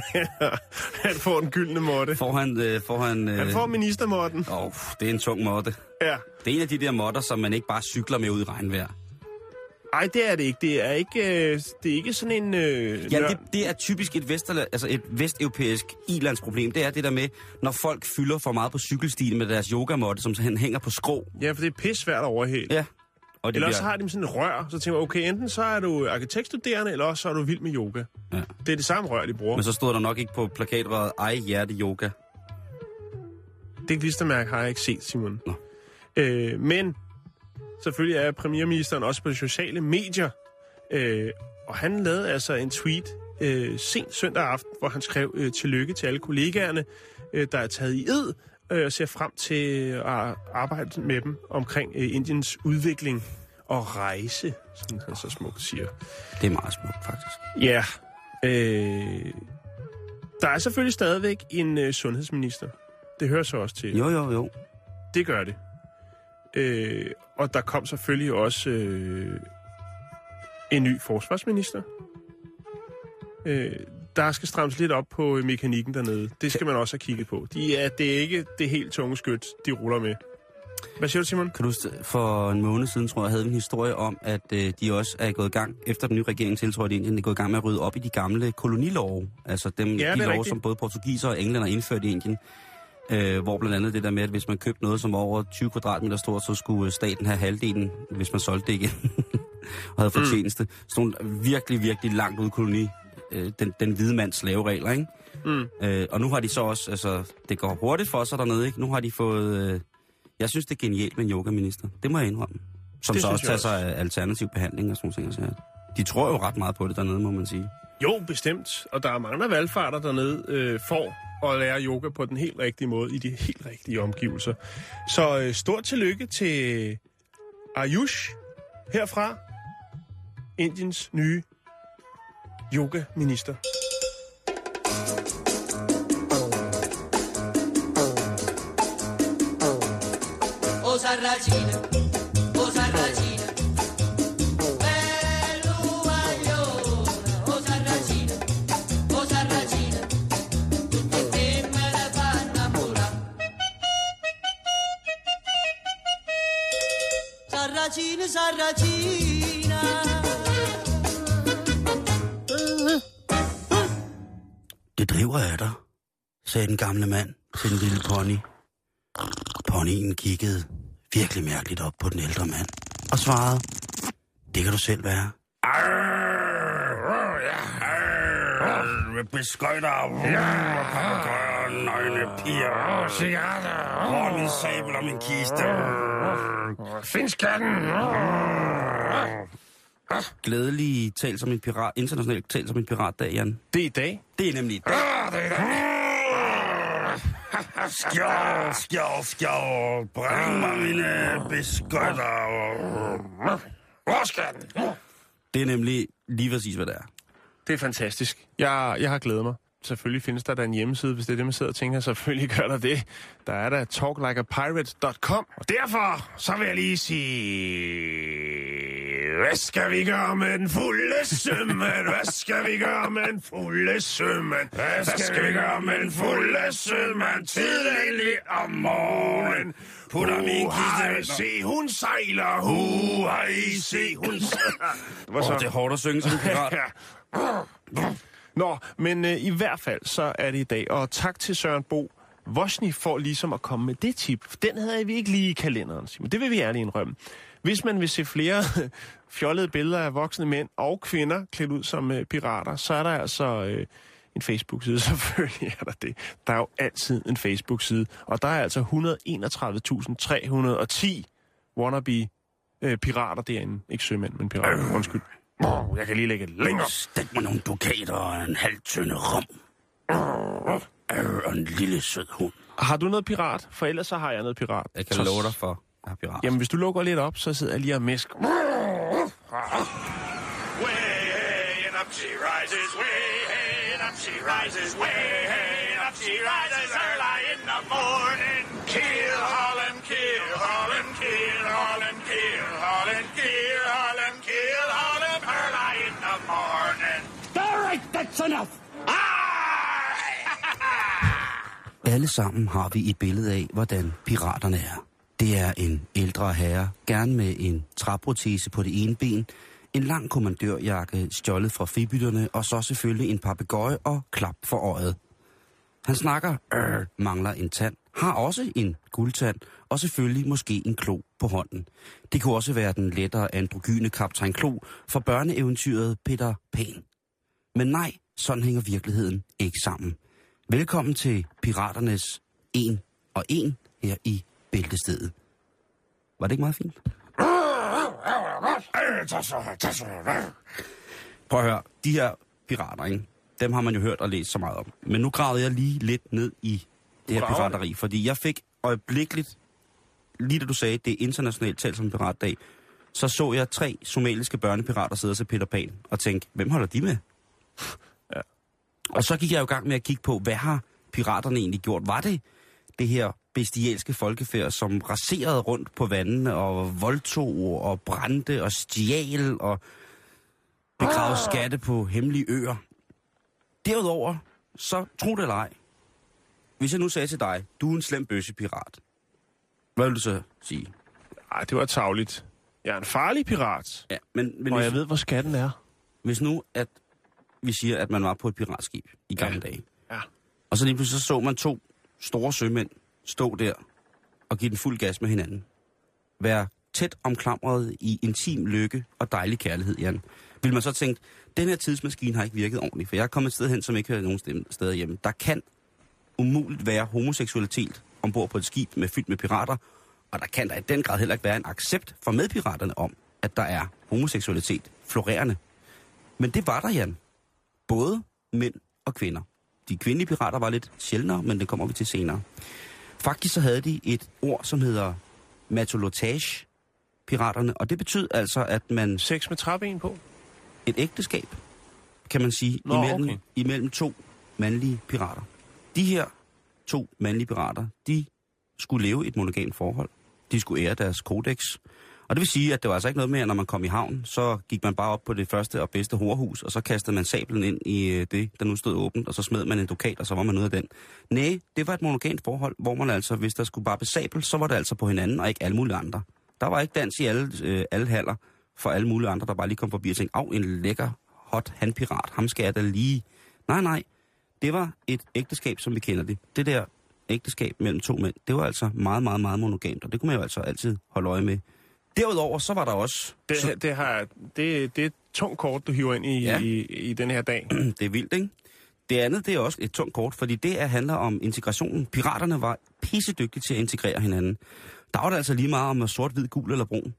han får den gyldne måtte. får han... Øh, får han, øh, Han får ministermåtten. Åh, det er en tung måtte. Ja. Det er en af de der modder, som man ikke bare cykler med ud i regnvejr. Ej, det er det ikke. Det er ikke, øh, det er ikke sådan en... Øh, Ja, det, det er typisk et, vesterla, altså et vesteuropæisk ilandsproblem. Det er det der med, når folk fylder for meget på cykelstien med deres yogamåtte, som så hænger på skrå. ja, for det er pis svært at overhale. Ja. Og Eller også bliver- har de sådan et rør, så tænker man, okay, enten så er du arkitektstuderende, eller også så er du vild med yoga. Ja. Det er det samme rør, de bruger. Men så stod der nok ikke på plakatrøret, ej hjerte yoga. Det klistermærke har jeg ikke set, Simon. Nå. Øh, men selvfølgelig er premierministeren også på de sociale medier. Øh, og han lavede altså en tweet øh, sent søndag aften, hvor han skrev øh, tillykke til alle kollegaerne, øh, der er taget i ed, øh, og ser frem til at arbejde med dem omkring øh, Indiens udvikling og rejse, som han så smukt siger. Det er meget smukt, faktisk. Ja, øh, der er selvfølgelig stadigvæk en øh, sundhedsminister. Det hører så også til. Jo, jo, jo. Det gør det. Øh, og der kom selvfølgelig også øh, en ny forsvarsminister. Øh, der skal strammes lidt op på mekanikken dernede. Det skal man også have kigget på. De er, det er ikke det helt tunge skyt, de ruller med. Hvad siger du, Simon? Kan du for en måned siden, tror jeg, havde en historie om, at øh, de også er gået i gang, efter den nye regering tiltrådte i Indien, er gået i gang med at rydde op i de gamle kolonilove. Altså dem, Ja, de love, rigtigt. som både portugiser og englænder har indført i Indien. Øh, hvor blandt andet det der med, at hvis man købte noget, som var over 20 kvadratmeter stort, så skulle staten have halvdelen, hvis man solgte det igen. og havde fortjeneste. Mm. Sådan nogle virkelig, virkelig langt ud koloni. Øh, den, den hvide mands slaveregler, ikke? Mm. Øh, og nu har de så også, altså, det går hurtigt for sig dernede, ikke? Nu har de fået, øh, jeg synes, det er genialt med en yogaminister. Det må jeg indrømme. Som Det så også tager sig af alternativ behandling og sådan nogle ting. Så de tror jo ret meget på det dernede, må man sige. Jo, bestemt. Og der er mange valgfarter dernede øh, for og lære yoga på den helt rigtige måde, i de helt rigtige omgivelser. Så øh, stort tillykke til Ayush herfra, Indiens nye yoga-minister. Oh Sarracina, sagde den gamle mand til den lille pony. Ponyen kiggede virkelig mærkeligt op på den ældre mand og svarede, det kan du selv være. Med beskøjter, papagøjer, nøgne piger, cigaretter, hvor min sabel og min kiste. Finskatten! Glædelig tal som en pirat, internationalt tal som en piratdag, Jan. Det er i dag. Det er nemlig det. Skjov, skjov, skjov, bring mig mine beskøjter. Hvor skal den? Det er nemlig lige præcis, hvad det er. Det er fantastisk. Jeg, jeg har glædet mig. Selvfølgelig findes der da en hjemmeside, hvis det er det, man sidder og tænker. Selvfølgelig gør der det. Der er der talklikeapirate.com. Og derfor, så vil jeg lige sige... Hvad skal vi gøre med den fulde sømand? Hvad skal vi gøre med den fulde sømand? Hvad skal vi gøre med den fulde sømand? Tidligt om morgenen. Putter min Hej, kiste- se hun sejler. Hu, hej, se hun sejler. Hvad Åh, det er hårdt at synge som en pirat. Nå, men øh, i hvert fald så er det i dag. Og tak til Søren Bo Vosni for ligesom at komme med det tip. Den havde vi ikke lige i kalenderen, Simon. Det vil vi ærligt indrømme. Hvis man vil se flere fjollede billeder af voksne mænd og kvinder klædt ud som øh, pirater, så er der altså øh, en Facebook-side. Selvfølgelig er der det. Der er jo altid en Facebook-side. Og der er altså 131.310 wannabe øh, pirater derinde. Ikke sømænd, men pirater. Undskyld. Oh, jeg kan lige lægge et længere. Stik mig nogle dukater og en halv tynde rom. Øh, og en lille sød hund. Har du noget pirat? For ellers så har jeg noget pirat. Jeg kan love dig for, er pirat. Jamen, hvis du lukker lidt op, så sidder jeg lige og misk. Way and up she rises, way and up she rises, way and up she rises early in the morning. Kill Holland, kill Holland, kill Holland, kill Holland, kill Holland, kill Holland early in the morning. All right, that's enough. Alle sammen har vi et billede af, hvordan piraterne er. Det er en ældre herre, gerne med en træprotese på det ene ben, en lang kommandørjakke stjålet fra fribytterne, og så selvfølgelig en papegøje og klap for øjet. Han snakker, øh, mangler en tand, har også en guldtand, og selvfølgelig måske en klo på hånden. Det kunne også være den lettere androgyne kaptajn Klo fra børneeventyret Peter Pan. Men nej, sådan hænger virkeligheden ikke sammen. Velkommen til Piraternes 1 og 1 her i Bæltestedet. Var det ikke meget fint? Prøv at høre, de her pirater, ikke? dem har man jo hørt og læst så meget om. Men nu gravede jeg lige lidt ned i det her pirateri, fordi jeg fik øjeblikkeligt, lige da du sagde, det er internationalt talt som piratdag, så så jeg tre somaliske børnepirater sidde og se Peter Pan og tænke, hvem holder de med? Ja. Og så gik jeg jo i gang med at kigge på, hvad har piraterne egentlig gjort? Var det det her bestialske folkefærd, som raserede rundt på vandene og voldtog og brændte og stjal og begravede skatte på hemmelige øer? Derudover, så tro det eller ej, hvis jeg nu sagde til dig, du er en slem bøssepirat, Hvad vil du så sige? Ej, det var tavligt. Jeg er en farlig pirat. Ja, men, men Og hvis, jeg ved, hvor skatten er. hvis nu, at vi siger, at man var på et piratskib i gamle Ja. dage, Ja. og så lige pludselig så, så man to store sømænd stå der og give den fuld gas med hinanden. Være tæt omklamret i intim lykke og dejlig kærlighed, Jan. Vil man så tænke, den her tidsmaskine har ikke virket ordentligt, for jeg er kommet et sted hen, som ikke hører nogen sted- steder hjemme. Der kan umuligt være homoseksualitet ombord på et skib med fyldt med pirater, og der kan der i den grad heller ikke være en accept fra medpiraterne om, at der er homoseksualitet florerende. Men det var der, Jan. Både mænd og kvinder. De kvindelige pirater var lidt sjældnere, men det kommer vi til senere. Faktisk så havde de et ord, som hedder matolotage, piraterne, og det betød altså, at man Sex med træben på. et ægteskab, kan man sige, Nå, imellem, okay. imellem to mandlige pirater. De her to mandlige pirater, de skulle leve et monogamt forhold. De skulle ære deres kodex. Og det vil sige, at det var altså ikke noget med, at når man kom i havn, så gik man bare op på det første og bedste horehus, og så kastede man sablen ind i øh, det, der nu stod åbent, og så smed man en dukat, og så var man ude af den. Nej, det var et monogamt forhold, hvor man altså, hvis der skulle bare besabel, så var det altså på hinanden, og ikke alle mulige andre. Der var ikke dans i alle, øh, alle haller for alle mulige andre, der bare lige kom forbi og tænkte, af en lækker, hot handpirat, ham skal jeg da lige... Nej, nej, det var et ægteskab, som vi kender det. Det der ægteskab mellem to mænd, det var altså meget, meget, meget monogamt, og det kunne man jo altså altid holde øje med. Derudover, så var der også... Det, så, det, har, det, det er et tungt kort, du hiver ind i, Ja. i, i den her dag. det er vildt, ikke? Det andet, det er også et tungt kort, fordi det er, handler om integrationen. Piraterne var pissedygtige til at integrere hinanden. Der var det altså lige meget om at sort, hvid, gul eller brun.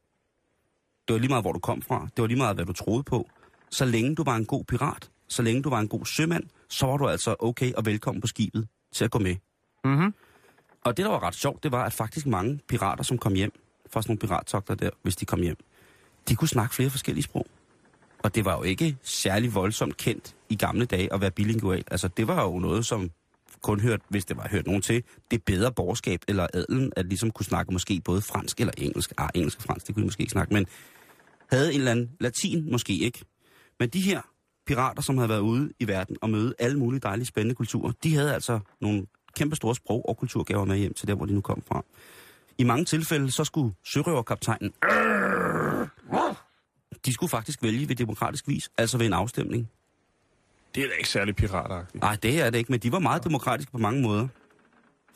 Det var lige meget, hvor du kom fra. Det var lige meget, hvad du troede på. Så længe du var en god pirat, så længe du var en god sømand, så var du altså okay og velkommen på skibet til at gå med. Mm-hmm. Og det, der var ret sjovt, det var, at faktisk mange pirater, som kom hjem fra sådan nogle pirattogter der, hvis de kom hjem, de kunne snakke flere forskellige sprog. Og det var jo ikke særlig voldsomt kendt i gamle dage at være bilingual. Altså, det var jo noget, som kun hørt, hvis det var hørt nogen til, det bedre borgerskab eller adelen, at ligesom kunne snakke måske både fransk eller engelsk. Ah, engelsk og fransk, det kunne de måske ikke snakke, men havde en eller anden latin, måske ikke. Men de her pirater, som havde været ude i verden og møde alle mulige dejlige, spændende kulturer, de havde altså nogle kæmpe store sprog- og kulturgaver med hjem til der, hvor de nu kom fra. I mange tilfælde, så skulle sørøverkaptajnen... De skulle faktisk vælge ved demokratisk vis, altså ved en afstemning. Det er da ikke særlig piratagtigt. Nej, det er det ikke, men de var meget demokratiske på mange måder.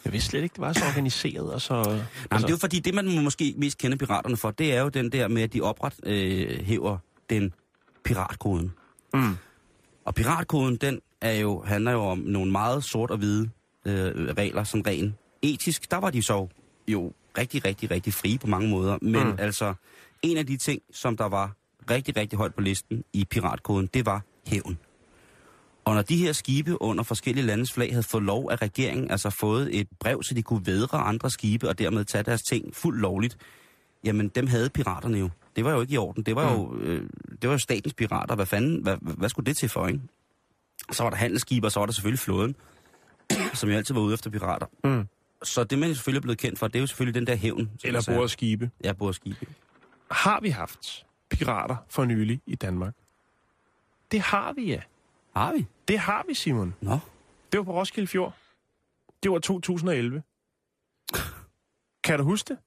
Jeg vidste slet ikke, det var så organiseret og så... Altså, Nej, men det er jo fordi, det man måske mest kender piraterne for, det er jo den der med, at de opret øh, hæver den piratkoden. Mm. Og piratkoden, den er jo, handler jo om nogle meget sort og hvide øh, regler, som ren etisk. Der var de så jo rigtig, rigtig, rigtig frie på mange måder. Men Mm. mm. altså, en af de ting, som der var rigtig, rigtig højt på listen i piratkoden, det var hævn. Og når de her skibe under forskellige landes flag havde fået lov af regeringen, altså fået et brev, så de kunne vædre andre skibe og dermed tage deres ting fuldt lovligt, jamen dem havde piraterne jo. Det var jo ikke i orden. Det var jo, øh, det var jo statens pirater. Hvad fanden, hvad, hvad skulle det til for, ikke? Så var der handelsskibe, og så var der selvfølgelig flåden, som jo altid var ude efter pirater. Mm. Så det, man selvfølgelig er blevet kendt for, det er jo selvfølgelig den der hævn. Eller bordet skibe. Ja, bordskibe. Har vi haft pirater for nylig i Danmark? Det har vi, ja. Har vi? Det har vi, Simon. Nå. Det var på Roskilde Fjord. Det var 2011. Kan du huske det?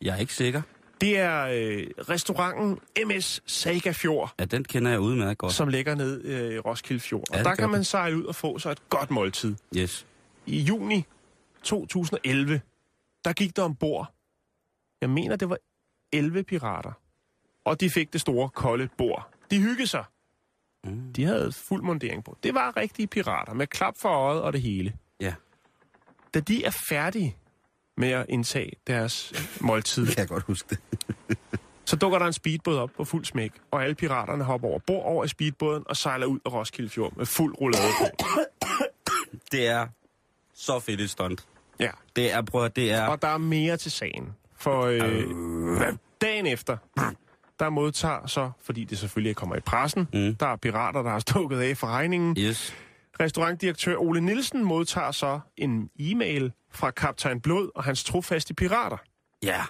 Jeg er ikke sikker. Det er øh, restauranten MS Saga Fjord, Ja, den kender jeg udmærket godt. som ligger ned øh, i Roskilde Fjord. Ja, Og der kan man sejle ud og få sig et godt måltid. Yes. I juni 2011, der gik der ombord. Jeg mener, det var 11 pirater. Og de fik det store, kolde bord. De hyggede sig. Mm. De havde fuld mundering på. Det var rigtige pirater med klap for øjet og det hele. Ja, Da de er færdige med at indtage deres måltid, kan jeg godt huske det. så dukker der en speedbåd op på fuld smæk, og alle piraterne hopper over bord over i speedbåden og sejler ud af Roskilde Fjord med fuld roulade på. Det er så fedt et stunt. Ja. Det er, at det er... Og der er mere til sagen. For øh, dagen efter, der modtager så, fordi det selvfølgelig kommer i pressen, Mm. der er pirater, der har stukket af for regningen. Yes. Restaurantdirektør Ole Nielsen modtager så en e-mail fra kaptajn Blod og hans trofaste pirater. Ja.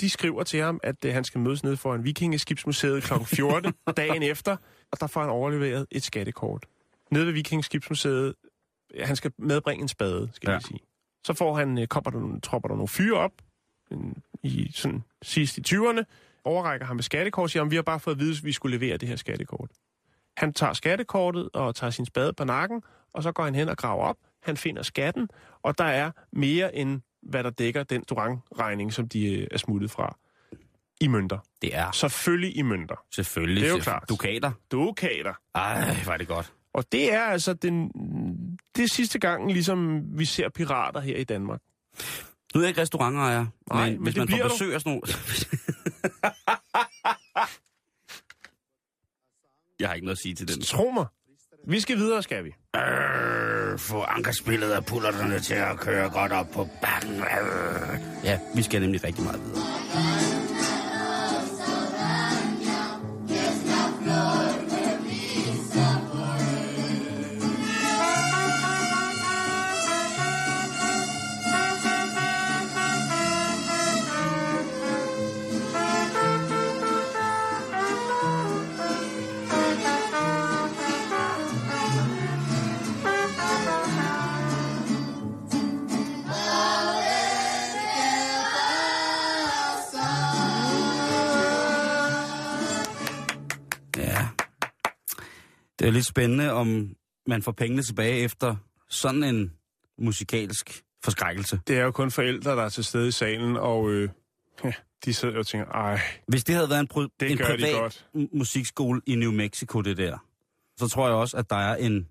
De skriver til ham, at øh, han skal mødes nede for en vikingeskibsmuseet kl. 14 dagen efter, og der får han overleveret et skattekort. Nede ved vikingeskibsmuseet, han skal medbringe en spade, skal ja. Sige. Så får han, øh, kommer der, nogle- tropper der nogle fyre op, en, i sådan sidst i 20'erne, overrækker ham med skattekort, og siger, om vi har bare fået at vide, at vi skulle levere det her skattekort. Han tager skattekortet og tager sin spade på nakken, og så går han hen og graver op. Han finder skatten, og der er mere end, hvad der dækker den durangregning, som de øh, er smuttet fra i mønter. Det er Selvfølgelig i mønter. selvfølgelig. Det er jo klart. Dukater. Dukater. Ej, var det godt. Og det er altså den, det er sidste gang, ligesom vi ser pirater her i Danmark. Nu er jeg ikke restaurantejer, Nej, men, men hvis det man får besøg af sådan nogle... jeg har ikke noget at sige til den. Tro mig. Vi skal videre, skal vi. Øh, få ankerspillet af pullerterne til at køre godt op på bakken. Øh. Ja, vi skal nemlig rigtig meget videre. Det er lidt spændende, om man får pengene tilbage efter sådan en musikalsk forskrækkelse. Det er jo kun forældre, der er til stede i salen, og øh, ja, de sidder jo og tænker, ej, Hvis det havde været en, pro- Det en gør de privat godt. musikskole i New Mexico, det der, så tror jeg også, at der er en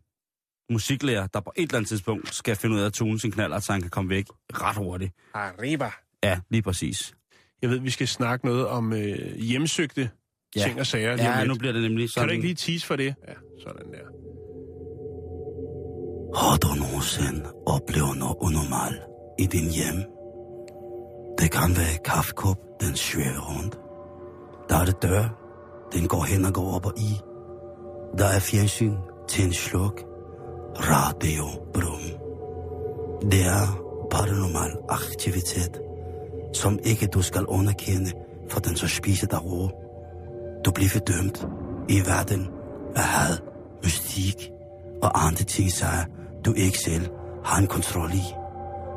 musiklærer, der på et eller andet tidspunkt skal finde ud af at tune sin knaller, så han kan komme væk ret hurtigt. arriba. Ja, lige præcis. Jeg ved, vi skal snakke noget om øh, hjemsøgte Ja. ja. ting og sager. Ja, lidt. nu bliver det nemlig Kan sådan. du ikke lige tease for det? Ja, sådan der. Har du nogensinde oplevet noget unormalt i din hjem? Det kan være kaffekop, den svæver rundt. Der er det dør, den går hen og går op og i. Der er fjernsyn til en sluk. Radio brum. Det er paranormal aktivitet, som ikke du skal underkende, for den så spiser dig ro. Du bliver fordømt i verden af had, mystik og andre ting, sager, du ikke selv har en kontrol i.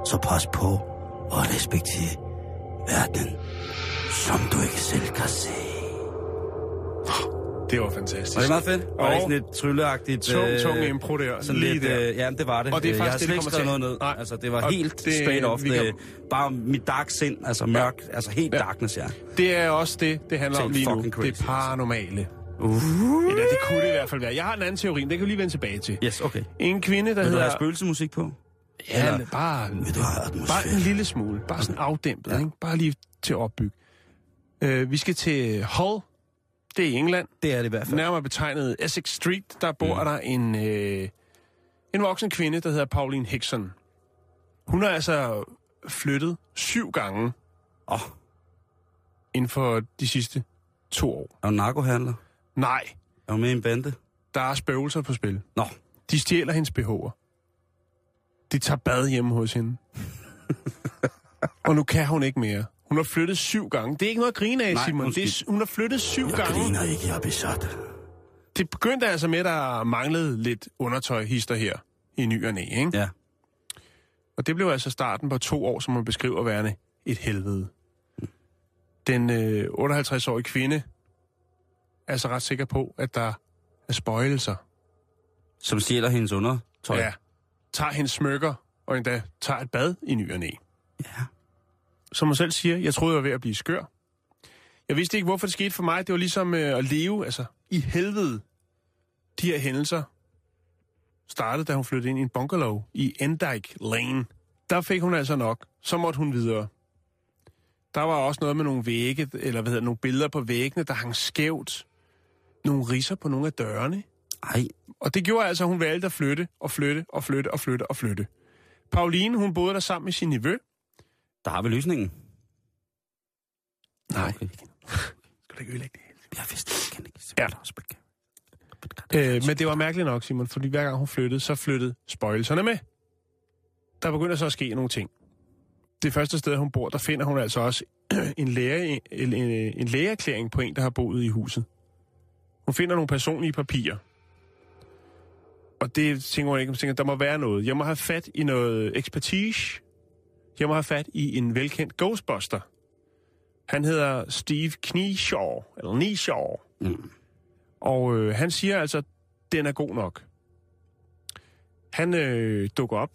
Så pas på og respekter verden, som du ikke selv kan se. Det var fantastisk. Var det meget fedt? Var det ikke Og sådan lidt trylleagtigt? tung, øh, tung impro der. Sådan lige lidt, der. øh, ja, det var det. Og det er Øh, jeg har faktisk slet det, ikke skrevet noget ned. Nej. Altså, det var Og helt det- straight off. Det, kan- bare mit dark sind, altså mørk, altså helt Ja. darkness, ja. Det er også det, det handler Helt om lige nu. crazy. Det er paranormale. Uh. Eller det kunne det i hvert fald være. Jeg har en anden teori, det kan vi lige vende tilbage til. Yes, okay. En kvinde, der Vil du hedder... have spøgelsemusik på? Ja, Eller- bare, Vil du bare en lille smule. Bare sådan afdæmpet, Ja. ja. ikke? Bare lige til at opbygge. Uh, vi skal til Hull. Det er i England. Det er det i hvert fald. Nærmere betegnet Essex Street. Der bor mm. der en, øh, en voksen kvinde, der hedder Pauline Hickson. Hun har altså flyttet syv gange Åh, inden for de sidste to år. er du narkohandler? Nej, Er du med i en bande? der er spøgelser på spil. Nå, De stjæler hendes BH'er. De tager bad hjemme hos hende. og nu kan hun ikke mere. Hun har flyttet syv gange. Det er ikke noget at grine af, Nej, Simon. Det er, hun har flyttet syv jeg gange. griner ikke, jeg er besat. Det begyndte altså med, at der manglede lidt undertøjhister her i ny og næ, ikke? Ja. Og det blev altså starten på to år, som man beskriver værende et helvede. Den øh, 58-årige kvinde er altså ret sikker på, at der er spøjelser. Som stjæler hendes undertøj. Ja. Tager hendes smykker, og endda tager et bad i ny og næ. ja. Som hun selv siger, jeg troede, jeg var ved at blive skør. Jeg vidste ikke, hvorfor det skete for mig. Det var ligesom øh, at leve altså, i helvede. De her hændelser startede, da hun flyttede ind i en bungalow i Endyke Lane. Der fik hun altså nok. Så måtte hun videre. Der var også noget med nogle vægge, eller hvad hedder, nogle billeder på væggene, der hang skævt. Nogle riser på nogle af dørene. Ej, Og det gjorde altså, at hun valgte at flytte og flytte og flytte og flytte og flytte. Pauline, hun boede der sammen med sin nevø. Der har vi løsningen. Nej. Okay. Skal du ikke ødelægge det? Jeg vidste det, kan ikke. Ja. Øh, men det var mærkeligt nok, Simon, fordi hver gang hun flyttede, så flyttede spøjelserne med. Der begynder så at ske nogle ting. Det første sted, hun bor, der finder hun altså også en, læge, en, en, en lægeerklæring på en, der har boet i huset. Hun finder nogle personlige papirer. Og det tænker hun ikke, hun tænker, der må være noget. Jeg må have fat i noget ekspertise. Jeg må have fat i en velkendt ghostbuster. Han hedder Steve Knieshaw, eller Knieshaw. Mm. Og øh, han siger altså, den er god nok. Han øh, dukker op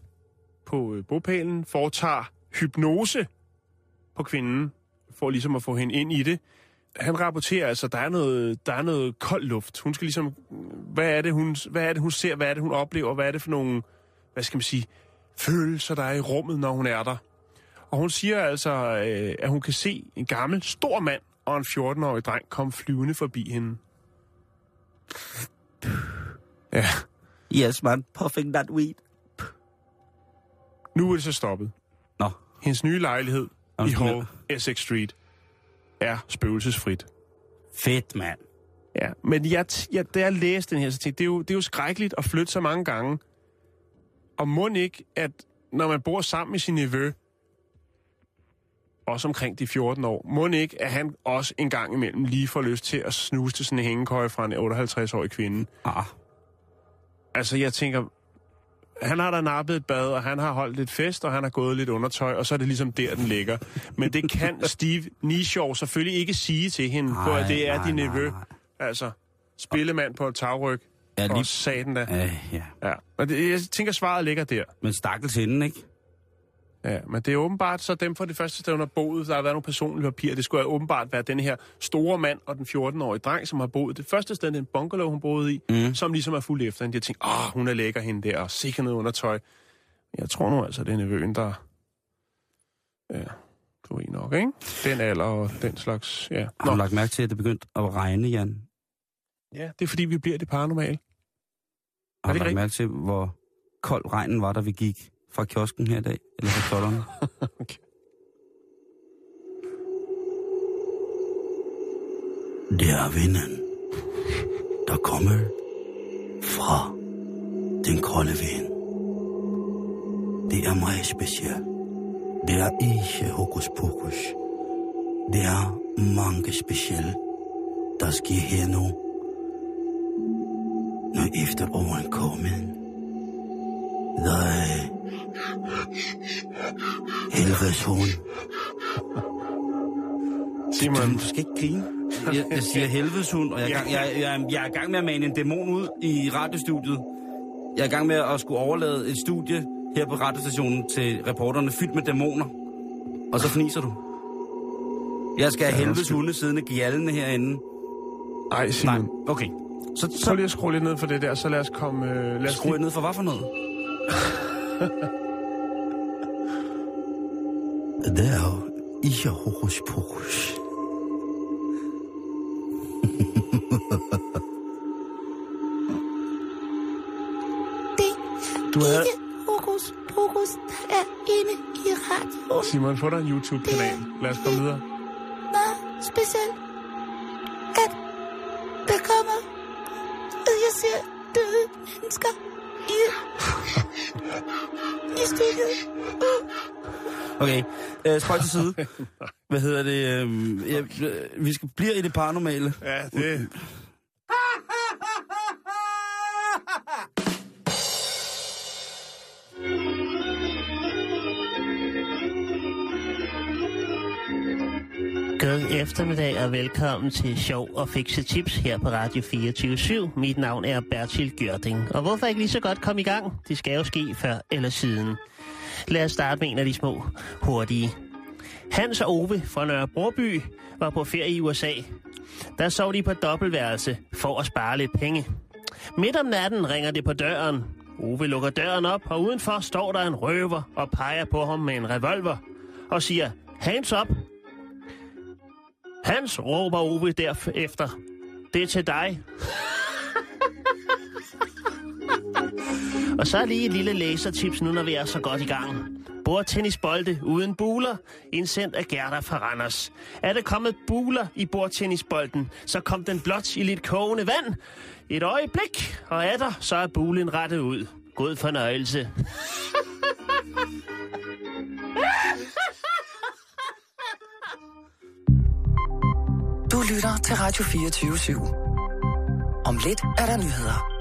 på øh, bopælen, foretager hypnose på kvinden, for ligesom at få hende ind i det. Han rapporterer altså, der er noget, der er noget kold luft. Hun skal ligesom, hvad er, det, hun, hvad er det, hun ser, hvad er det, hun oplever, hvad er det for nogle, hvad skal man sige, følelser, der er i rummet, når hun er der. Og hun siger altså, øh, at hun kan se en gammel, stor mand og en 14-årig dreng komme flyvende forbi hende. Ja, Yes, man. Puffing that weed. nu er det så stoppet. Nå. Hendes nye lejlighed Nå, i Hall, Essex Street, er spøgelsesfrit. Fedt, mand. Ja, men jeg, jeg, da jeg læste den her, så tænkte det er, jo, det er jo skrækkeligt at flytte så mange gange. Og må ikke, at når man bor sammen med sin nevø, også omkring de 14 år, må ikke, at han også en gang imellem lige får lyst til at snuse til sådan en hængekøje fra en 58-årig kvinde. Ah, Altså, jeg tænker, han har da nappet et bad, og han har holdt lidt fest, og han har gået lidt undertøj, og så er det ligesom der, den ligger. Men det kan Steve Nishaw selvfølgelig ikke sige til hende, på at det er nej, din nej, nevø. nej. Altså, spillemand på et tagryg. Ja, lige- og satan da. øh, ja. Ja. Og det, jeg tænker, svaret ligger der. Men stakkels hende, ikke? Ja, men det er åbenbart så dem fra det første sted, har boet. Der har været nogle personlige papirer. Det skulle åbenbart være den her store mand og den 14-årige dreng, som har boet det første sted, den bungalow, hun boede i, mm. som ligesom er fuld efter hende. De har tænkt, åh, hun er lækker hende der, og sikkert noget undertøj. Jeg tror nu altså, det er nevøen, der... Ja, du er nok, ikke? Den alder og den slags... Ja. Har du lagt mærke til, at det begyndte at regne, Jan? ja, det er fordi, vi bliver det paranormale. Har du lagt mærke til, hvor kold regnen var, da vi gik fra kiosken her i dag? Eller fra tollerne? Okay. Det er vinden, der kommer fra den kolde vind. Det er meget specielt. Det er ikke hokus pokus. Det er mange specielle, der sker her nu. Når efteråren kommer. Der er helvedes hund. Simon, Du skal ikke grine. Jeg, jeg siger helvedeshund, og jeg er, gang, jeg, jeg, er- jeg er i gang med at mane en dæmon ud i radiostudiet. Jeg er i gang med at skulle overlade et studie her på radiostationen til reporterne fyldt med dæmoner. Og så fniser du. Jeg skal have helvedes hunde siddende gjaldende herinde. ej Nej, Simon. okay. Så, Så så lige at skrue lidt ned for det der, så lad os komme... Øh, lad os skruer jeg ned for hvad for noget? det er jo ikke hokus pokus. Det Du er ikke hokus pokus, der er inde i radioen. Simon, få dig en YouTube-kanal. Lad os komme videre. Meget specielt, at der kommer, at jeg ser døde mennesker i, i studiet. Okay, øh, spøj til side. Hvad hedder det? Øh, ja, øh, vi skal blive i det paranormale. Ja, det... God eftermiddag og velkommen til Sjov og Fikse Tips her på Radio 24 Mit navn er Bertil Gjørding. Og hvorfor ikke lige så godt komme i gang? Det skal jo ske før eller siden. Lad os starte med en af de små hurtige. Hans og Ove fra Nørre Broby var på ferie i USA. Der sov de på dobbeltværelse for at spare lidt penge. Midt om natten ringer det på døren. Ove lukker døren op, og udenfor står der en røver og peger på ham med en revolver og siger, hands up, Hans råber Ove derefter. Det er til dig. Og så lige et lille lasertips nu, når vi er så godt i gang. Bordtennisbolde uden buler, indsendt af Gerda fra Randers. Er der kommet buler i bordtennisbolden, så kom den blot i lidt kogende vand. Et øjeblik, og er der, så er bulen rettet ud. God fornøjelse. Du lytter til Radio 24 /7. Om lidt er der nyheder.